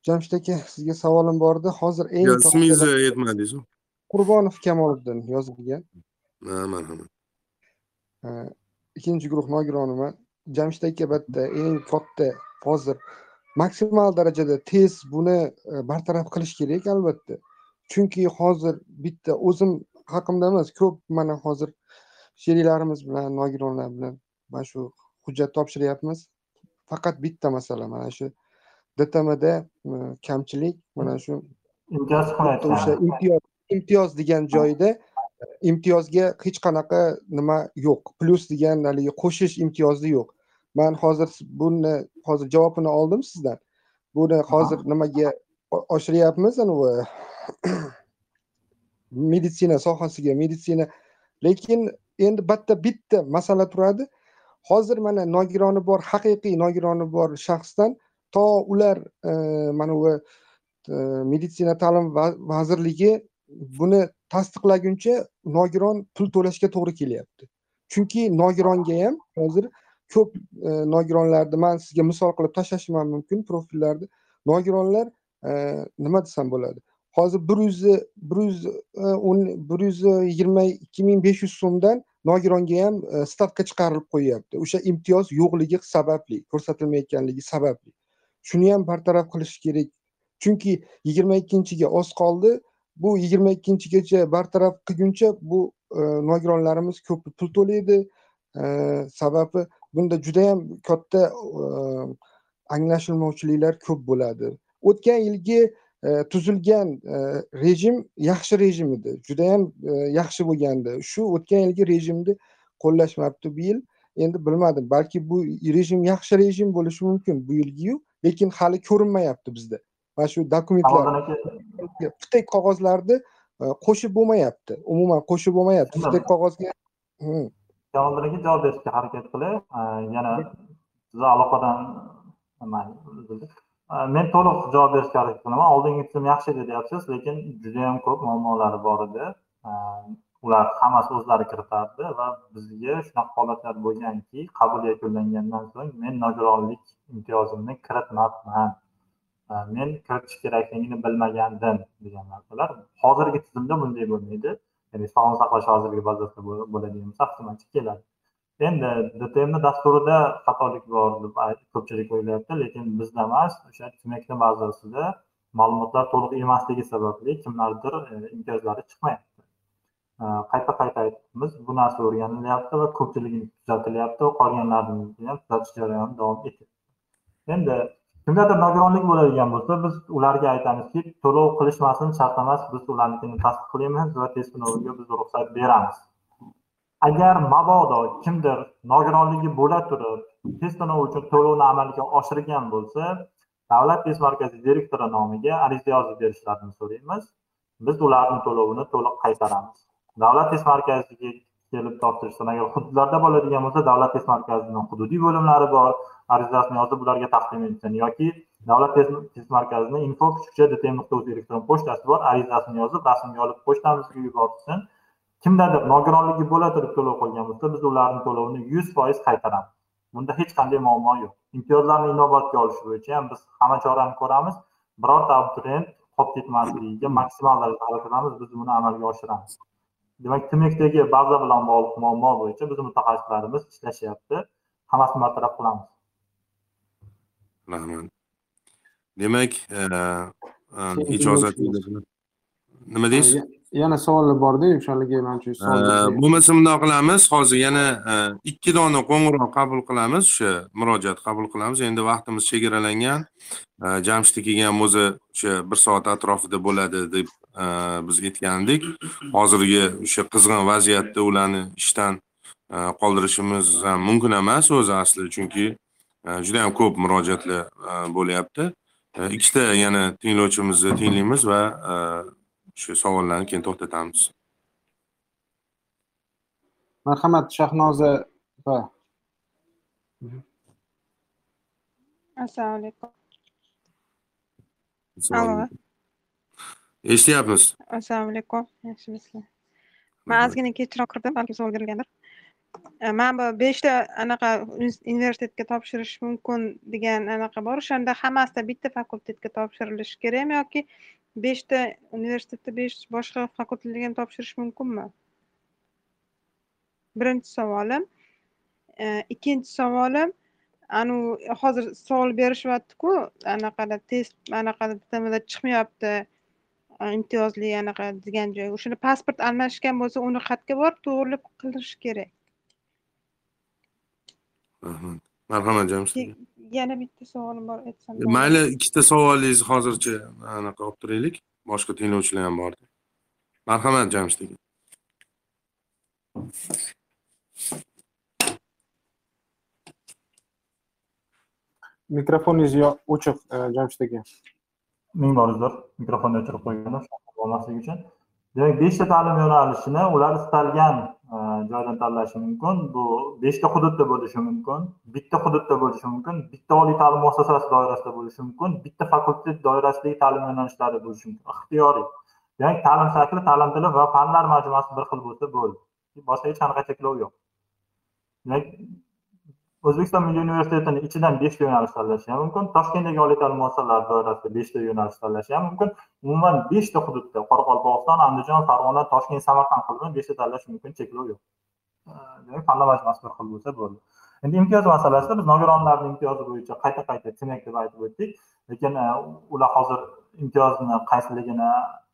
P: Jamshid aka, sizga savolim bor edi. Hozir eng
D: ismingizni aytmadingiz
P: Qurbonov Kamoliddin yozilgan.
D: ha marhamat
P: Ha, ikkinchi guruh nogironiman. Jamshid aka bitta eng katta hozir maksimal darajada tez buni e, bartaraf qilish kerak albatta. Chunki hozir bitta o'zim haqimda emas, ko'p mana hozir sheriklarimiz bilan, nogironlar bilan mana shu hujjat topshiryapmiz. Faqat bitta masala mana shu DTMda e, kamchilik mana shu
B: imtiyoz
P: o'sha imtiyoz imtiyoz degan joyda e, imtiyozga hech qanaqa nima yo'q. Plyus degan haligi qo'shish imtiyozi yo'q. Man hozir buni hozir javobini oldim sizdan. Buni hozir nimaga oshiryapmiz anavi meditsina sohasiga meditsina. Lekin endi bitta bitta masala turadi. Hozir mana nogironi bor haqiqiy nogironi bor shaxsdan to ular e, mana bu e, meditsina ta'lim vazirligi buni tasdiqlaguncha nogiron pul to'lashga to'g'ri kelyapti. Chunki nogironga ham hozir ko'p e, nogironlarni man sizga misol qilib tashlashim ham mumkin profillarni nogironlar nima desam bo'ladi. Hozir bir yuz bir yuz e, o'n bir yuz yigirma ikki ming besh yuz so'mdan nogironga ham stavka chiqarilib qo'yyapti. O'sha imtiyoz yo'qligi sababli ko'rsatilmayotganligi sababli. Shuni ham bartaraf qilish kerak. Chunki yigirma ikkinchiga oz qoldi. Bu yigirma ikkinchigacha bartaraf qilguncha bu e, nogironlarimiz ko'p pul to'laydi. E, sababi bunda judayam katta e, anglashilmovchiliklar ko'p bo'ladi. O'tgan yilgi e, tuzilgan e, rejim yaxshi rejim edi. Judayam e, yaxshi bo'lgandi. Shu o'tgan yilgi rejimni qo'llashmabdi bu yil. Endi bilmadim balki bu rejim yaxshi rejim bo'lishi mumkin bu yilgiyu. Lekin hali ko'rinmayapti bizda. Mana shu dokumentlar. Bitta qog'ozlarni e, qo'shib bo'lmayapti. Umuman qo'shib bo'lmayapti. Bitta qog'ozga Hmm.
B: Javob aka javob berishga harakat qilay. Э, yana sizni aloqadan. Э, men to'liq javob berishga harakat qilaman. Oldingi tizim yaxshi edi deyapsiz lekin judayam ko'p muammolari bor edi ular hammasi o'zlari kiritardi va bizga shunaqa holatlar bo'lganki qabul yakunlangandan so'ng men nogironlik imtiyozimni kiritmabman. E, men kiritish kerakligini bilmagandim degan narsalar. Hozirgi tizimda bunday bo'lmaydi. Ya'ni sog'liqni saqlash vazirligi bazasida bo'ladigan bo'lsa avtomatik keladi. Endi dtm dasturida xatolik bor deb ko'pchilik o'ylayapti lekin bizda emas. O'sha tmekni bazasida ma'lumotlar to'liq emasligi sababli kimlardir e, imtiyozlari chiqmayapti. Э, qayta qayta aytibmiz bu narsa o'rganilyapti va ko'pchiligi tuzatilyapti qolganlarini ham tuzatish jarayoni davom etyapti endi kimdadir nogironlik bo'ladigan bo'lsa biz ularga aytamizki to'lov qilishmasin shart emas biz ularnikini tasdiqlaymiz va test sinoviga biz ruxsat beramiz. Agar mabodo kimdir nogironligi bo'la turib test sinovi uchun to'lovni amalga oshirgan bo'lsa davlat test markazi direktori nomiga ariza yozib berishlarini so'raymiz. Biz ularni to'lovini to'liq qaytaramiz. Davlat test markaziga kelib topshirsin agar hududlarda bo'ladigan bo'lsa davlat test markazini hududiy bo'limlari bor arizasini yozib ularga taqdim etsin. Yoki davlat test test markazini info kuchukcha dtm nuqta uz elektron pochtasi bor arizasini yozib rasmga olib pochtamizga yuborsin. Kimdadir nogironligi bo'la turib to'lov qilgan bo'lsa biz ularni to'lovini yuz foiz qaytaramiz. Bunda hech qanday muammo yo'q. Imtiyozlarni inobatga olish bo'yicha ham biz hamma chorani ko'ramiz. Birorta abituriyent qolib ketmasligiga maksimal darajada harakat qilamiz. Biz buni amalga oshiramiz. Demak tmekdagi baza bilan bog'liq muammo bo'yicha bizni mutaxassislarimiz ishlashyapti. Hammasini bartaraf qilamiz.
D: Rahmat. Demak e, e, ijozat nima deysiz?
F: Ya- yana savollar borda o'shalarga manimcha
D: bo'lmasa bundoq qilamiz. Hozir yana e, ikki dona qo'ng'iroq qabul qilamiz. O'sha murojaat qabul qilamiz. Endi vaqtimiz chegaralangan. E, jamshid ham o'zi o'sha bir soat atrofida bo'ladi deb e, biz aytgandik hozirgi o'sha qizg'in vaziyatda ularni ishdan e, qoldirishimiz ham mumkin emas o'zi asli chunki e, juda yam ko'p murojaatlar e, bo'lyapti. E, ikkita yana tinglovchimizni tinglaymiz va e, shu savollarni keyin to'xtatamiz.
F: Marhamat shahnoza opa
Q: assalomu alaykum.
D: Alaykum. Eshityapmiz
Q: assalomu alaykum. Yaxshimisizlar man ozgina kechroq kirdim balki savol berilgandir E, man bu beshta anaqa uni- universitetga topshirish mumkin degan anaqa bor. O'shanda hammasida bitta fakultetga topshirilishi kerakmi yoki beshta universitetda besh boshqa fakultetlarga ham topshirish mumkinmi? Birinchi savolim. E, ikkinchi savolim anavi hozir savol berishyaptiku anaqada test anaqada bitamada chiqmayapti imtiyozli anaqa degan joy. O'shanda pasport almashgan bo'lsa uni qayerga borib to'g'irlab qilish kerak.
D: Rahmat. Marhamat jamshid aka.
Q: yana bitta savolim bor aytsam
D: mayli ikkita savolingizni hozircha anaqa olib turaylik. Boshqa tinglovchilar ham bor marhamat jamshid aka.
F: Mikrofoningiz o'chiq jamshid aka
B: ming bor uzr mikrofonni o'chirib qo'ygandim bo'lmasligi uchun. Demak beshta ta'lim yo'nalishini ular istalgan e, joydan tanlashi mumkin. Bu beshta hududda bo'lishi mumkin bitta hududda bo'lishi mumkin bitta oliy ta'lim muassasasi doirasida bo'lishi mumkin bitta fakultet doirasidagi ta'lim yo'nalishlari bo'lishi mumkin. Ixtiyoriy. Demak ta'lim shakli ta'lim tili va fanlar majmuasi bir xil bo'lsa bo'ldi. Boshqa hech qanaqa cheklov yo'q. Demak o'zbekiston milliy universitetini ichidan beshta yo'nalish tanlashi ham mumkin toshkentdagi oliy ta'lim muassasalari doirasida beshta yo'nalish tanlashi ham mumkin umuman beshta hududda qoraqalpog'iston andijon farg'ona toshkent samarqand qilib beshta tanlash mumkin cheklov yo'q. Demak fanlar majmuasi bir xil bo'lsa bo'ldi. Endi imtiyoz masalasida biz nogironlarni imtiyozi bo'yicha qayta qayta demak deb aytib o'tdik lekin ular hozir imtiyozni qaysiligini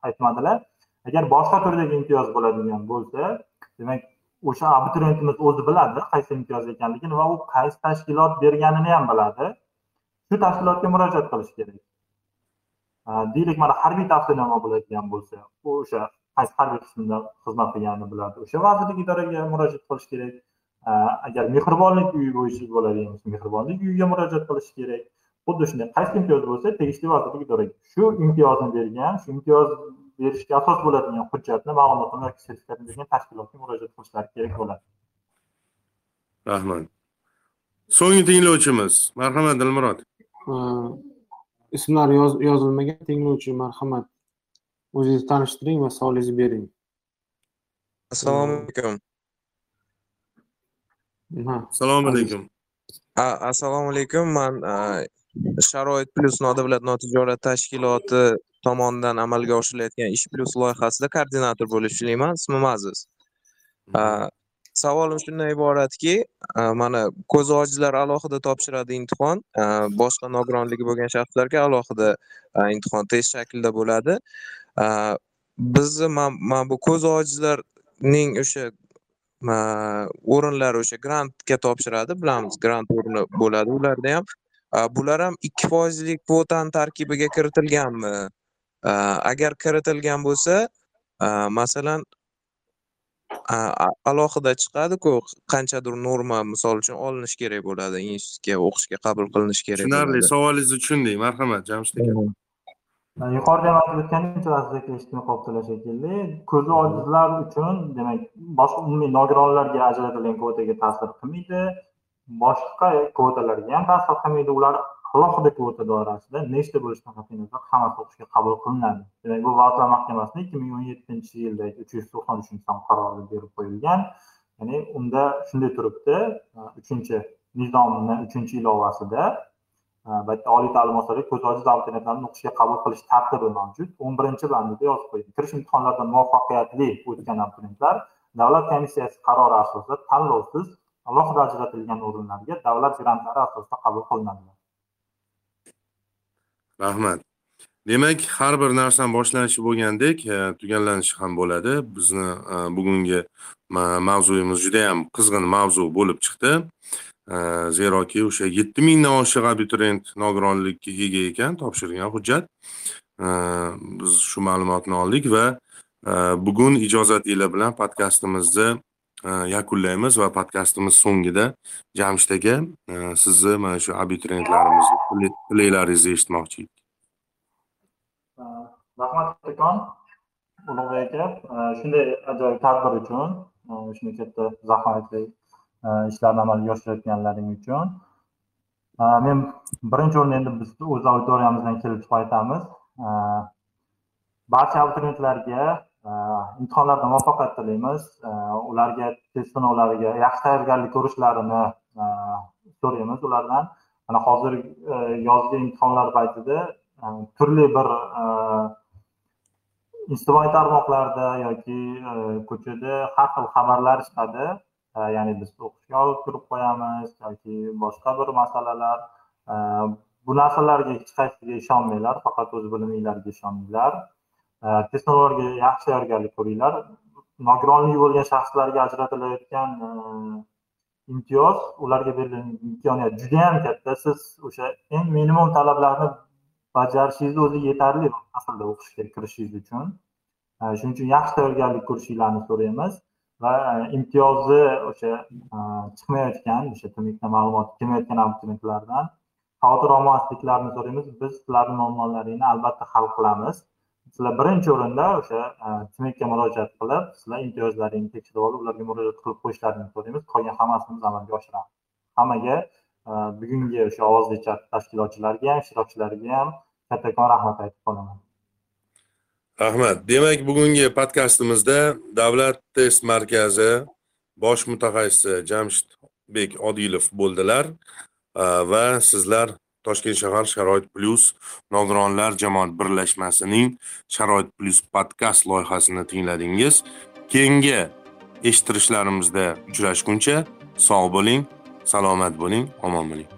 B: aytmadilar. Agar boshqa turdagi imtiyoz bo'ladigan bo'lsa demak o'sha abituriyentimiz o'zi biladi qaysi imtiyoz ekanligini va u qaysi tashkilot berganini ham biladi. Shu tashkilotga murojaat qilish kerak. Deylik mana harbiy tavsiyanoma bo'ladigan bo'lsa u o'sha qaysi harbiy qismda xizmat qilganini biladi. O'sha vazirlik idoraga murojaat qilish kerak. Agar mehribonlik uyi bo'yicha bo'ladigan bo'lsa mehribonlik uyiga murojaat qilish kerak. Xuddi shunday qaysi imtiyoz bo'lsa tegishli vazirlik idoraga shu imtiyozni bergan shu imtiyoz berishga asos bo'ladigan hujjatni ma'lumotni yoki sertifikatni bergan tashkilotga murojaat qilishlari kerak bo'ladi.
D: Rahmat so'nggi tinglovchimiz marhamat dilmurod.
F: Ismlari yoz- yozilmagan tinglovchi marhamat. O'zingizni tanishtiring va savolingizni bering.
R: Assalomu alaykum.
D: Assalomu alaykum.
R: Assalomu alaykum. Man sharoit plyus nodavlat notijorat tashkiloti tomonidan amalga oshirilayotgan ish plyus loyihasida koordinator bo'lib ishlayman ismim aziz A, savolim shundan iboratki mana ko'zi ojizlar alohida topshiradi imtihon. Boshqa nogironligi bo'lgan shaxslarga alohida imtihon test shaklida bo'ladi. Bizni man bu ko'zi ojizlarning o'sha o'rinlari o'sha grantga topshiradi bilamiz grant o'rni bo'ladi. Ularda ham bular ham ikki foizlik kvotani tarkibiga kiritilganmi agar kiritilgan bo'lsa a, masalan alohida chiqadiku qanchadir norma misol uchun olinishi kerak bo'ladi institutga o'qishga qabul qilinishi kerak
D: tushunarli savolingizni tushundik marhamat jamshid aka.
B: Yuqorida ham aytib o'tganincha aziz eshitmay qolibdilar shekilli ko'zi ojizlar uchun demak boshqa umumiy nogironlarga ajratilgan kvotaga ta'sir qilmaydi. Boshqa kvotalarga ham ta'sir qilmaydi. Ular alohida kvota doirasida nechta bo'lishidan qat'iy nazar hammasi o'qishga qabul qilinadi. Demak bu vazirlar mahkamasini ikki ming o'n yettinchi yildagi uch yuz to'qson uchinchi son qarori berib qo'yilgan. Ya'ni unda shunday turibdi e, uchinchi nizomni uchinchi ilovasida e, oliy ta'lim muassasalariga ko'zi ojiz abituriyentlarni o'qishga qabul qilish tartibi mavjud. O'n birinchi bandida yozib qo'ygan kirish imtihonlaridan muvaffaqiyatli o'tgan abituriyentlar davlat komissiyasi qarori asosida tanlovsiz alohida ajratilgan o'rinlarga davlat grantlari asosida qabul qilinadilar
D: rahmat. Demak har bir narsani boshlanishi bo'lgandek e, tugallanishi ham bo'ladi. Bizni e, bugungi mavzuyimiz juda yam qizg'in mavzu bo'lib chiqdi. E, zeroki o'sha yetti mingdan oshiq abituriyent nogironlikka ega ekan topshirgan hujjat. Biz shu ma'lumotni oldik va bugun ijozatinglar bilan podkastimizni yakunlaymiz va podkastimiz so'ngida jamshid aka sizni mana shu abituriyentlarimizni tilaklaringizni eshitmoqchi edik.
B: Rahmat kattakon ulug'bek aka shunday ajoyib tadbir uchun shunday katta zahmatli ishlarni amalga oshirayotganlaring uchun men birinchi o'rinda endi biz o'z auditoriyamizdan kelib chiqib aytamiz barcha abituriyentlarga imtihonlarda muvaffaqiyat tilaymiz. Ularga test sinovlariga yaxshi tayyorgarlik ko'rishlarini so'raymiz ulardan. Mana hozir e, yozgi imtihonlar paytida e, turli bir e, ijtimoiy tarmoqlarda yoki ko'chada har xil xabarlar chiqadi. Ya'ni biz o'qishga olib turib qo'yamiz yoki boshqa bir masalalar bu narsalarga hech qaysiga ishonmanglar faqat o'z biliminglarga ishoninglar. Test yaxshi tayyorgarlik ko'ringlar. Nogironligi bo'lgan shaxslarga ajratilayotgan imtiyoz ularga berilgan imkoniyat juda yam katta. Siz o'sha eng minimum talablarni bajarishingiz o'zi yetarli aslida o'qishga kirishingiz uchun. E, shuning uchun yaxshi tayyorgarlik ko'rishinglarni so'raymiz va e, imtiyozi o'sha e, chiqmayotgan o'sha tmikda ma'lumot kelmayotgan abituriyentlardan xavotir olmasliklarini so'raymiz. Biz sizlarni muammolaringni albatta hal qilamiz. Sizlar birinchi o'rinda o'sha e, tmekka murojaat qilib sizlar imtiyozlaringni tekshirib olib ularga murojaat qilib qo'yishlarini so'raymiz. Qolgan hammasini biz amalga oshiramiz. Hammaga e, bugungi o'sha ovozli chat tashkilotchilariga ham ishtirokchilarga ham kattakon rahmat aytib qolaman.
D: Rahmat. Demak bugungi podkastimizda davlat test markazi bosh mutaxassisi jamshidbek odilov bo'ldilar e, va sizlar toshkent shahar sharoit plyus nogironlar jamoat birlashmasining sharoit plyus podkast loyihasini tingladingiz. Keyingi eshittirishlarimizda uchrashguncha sog' bo'ling salomat bo'ling omon bo'ling.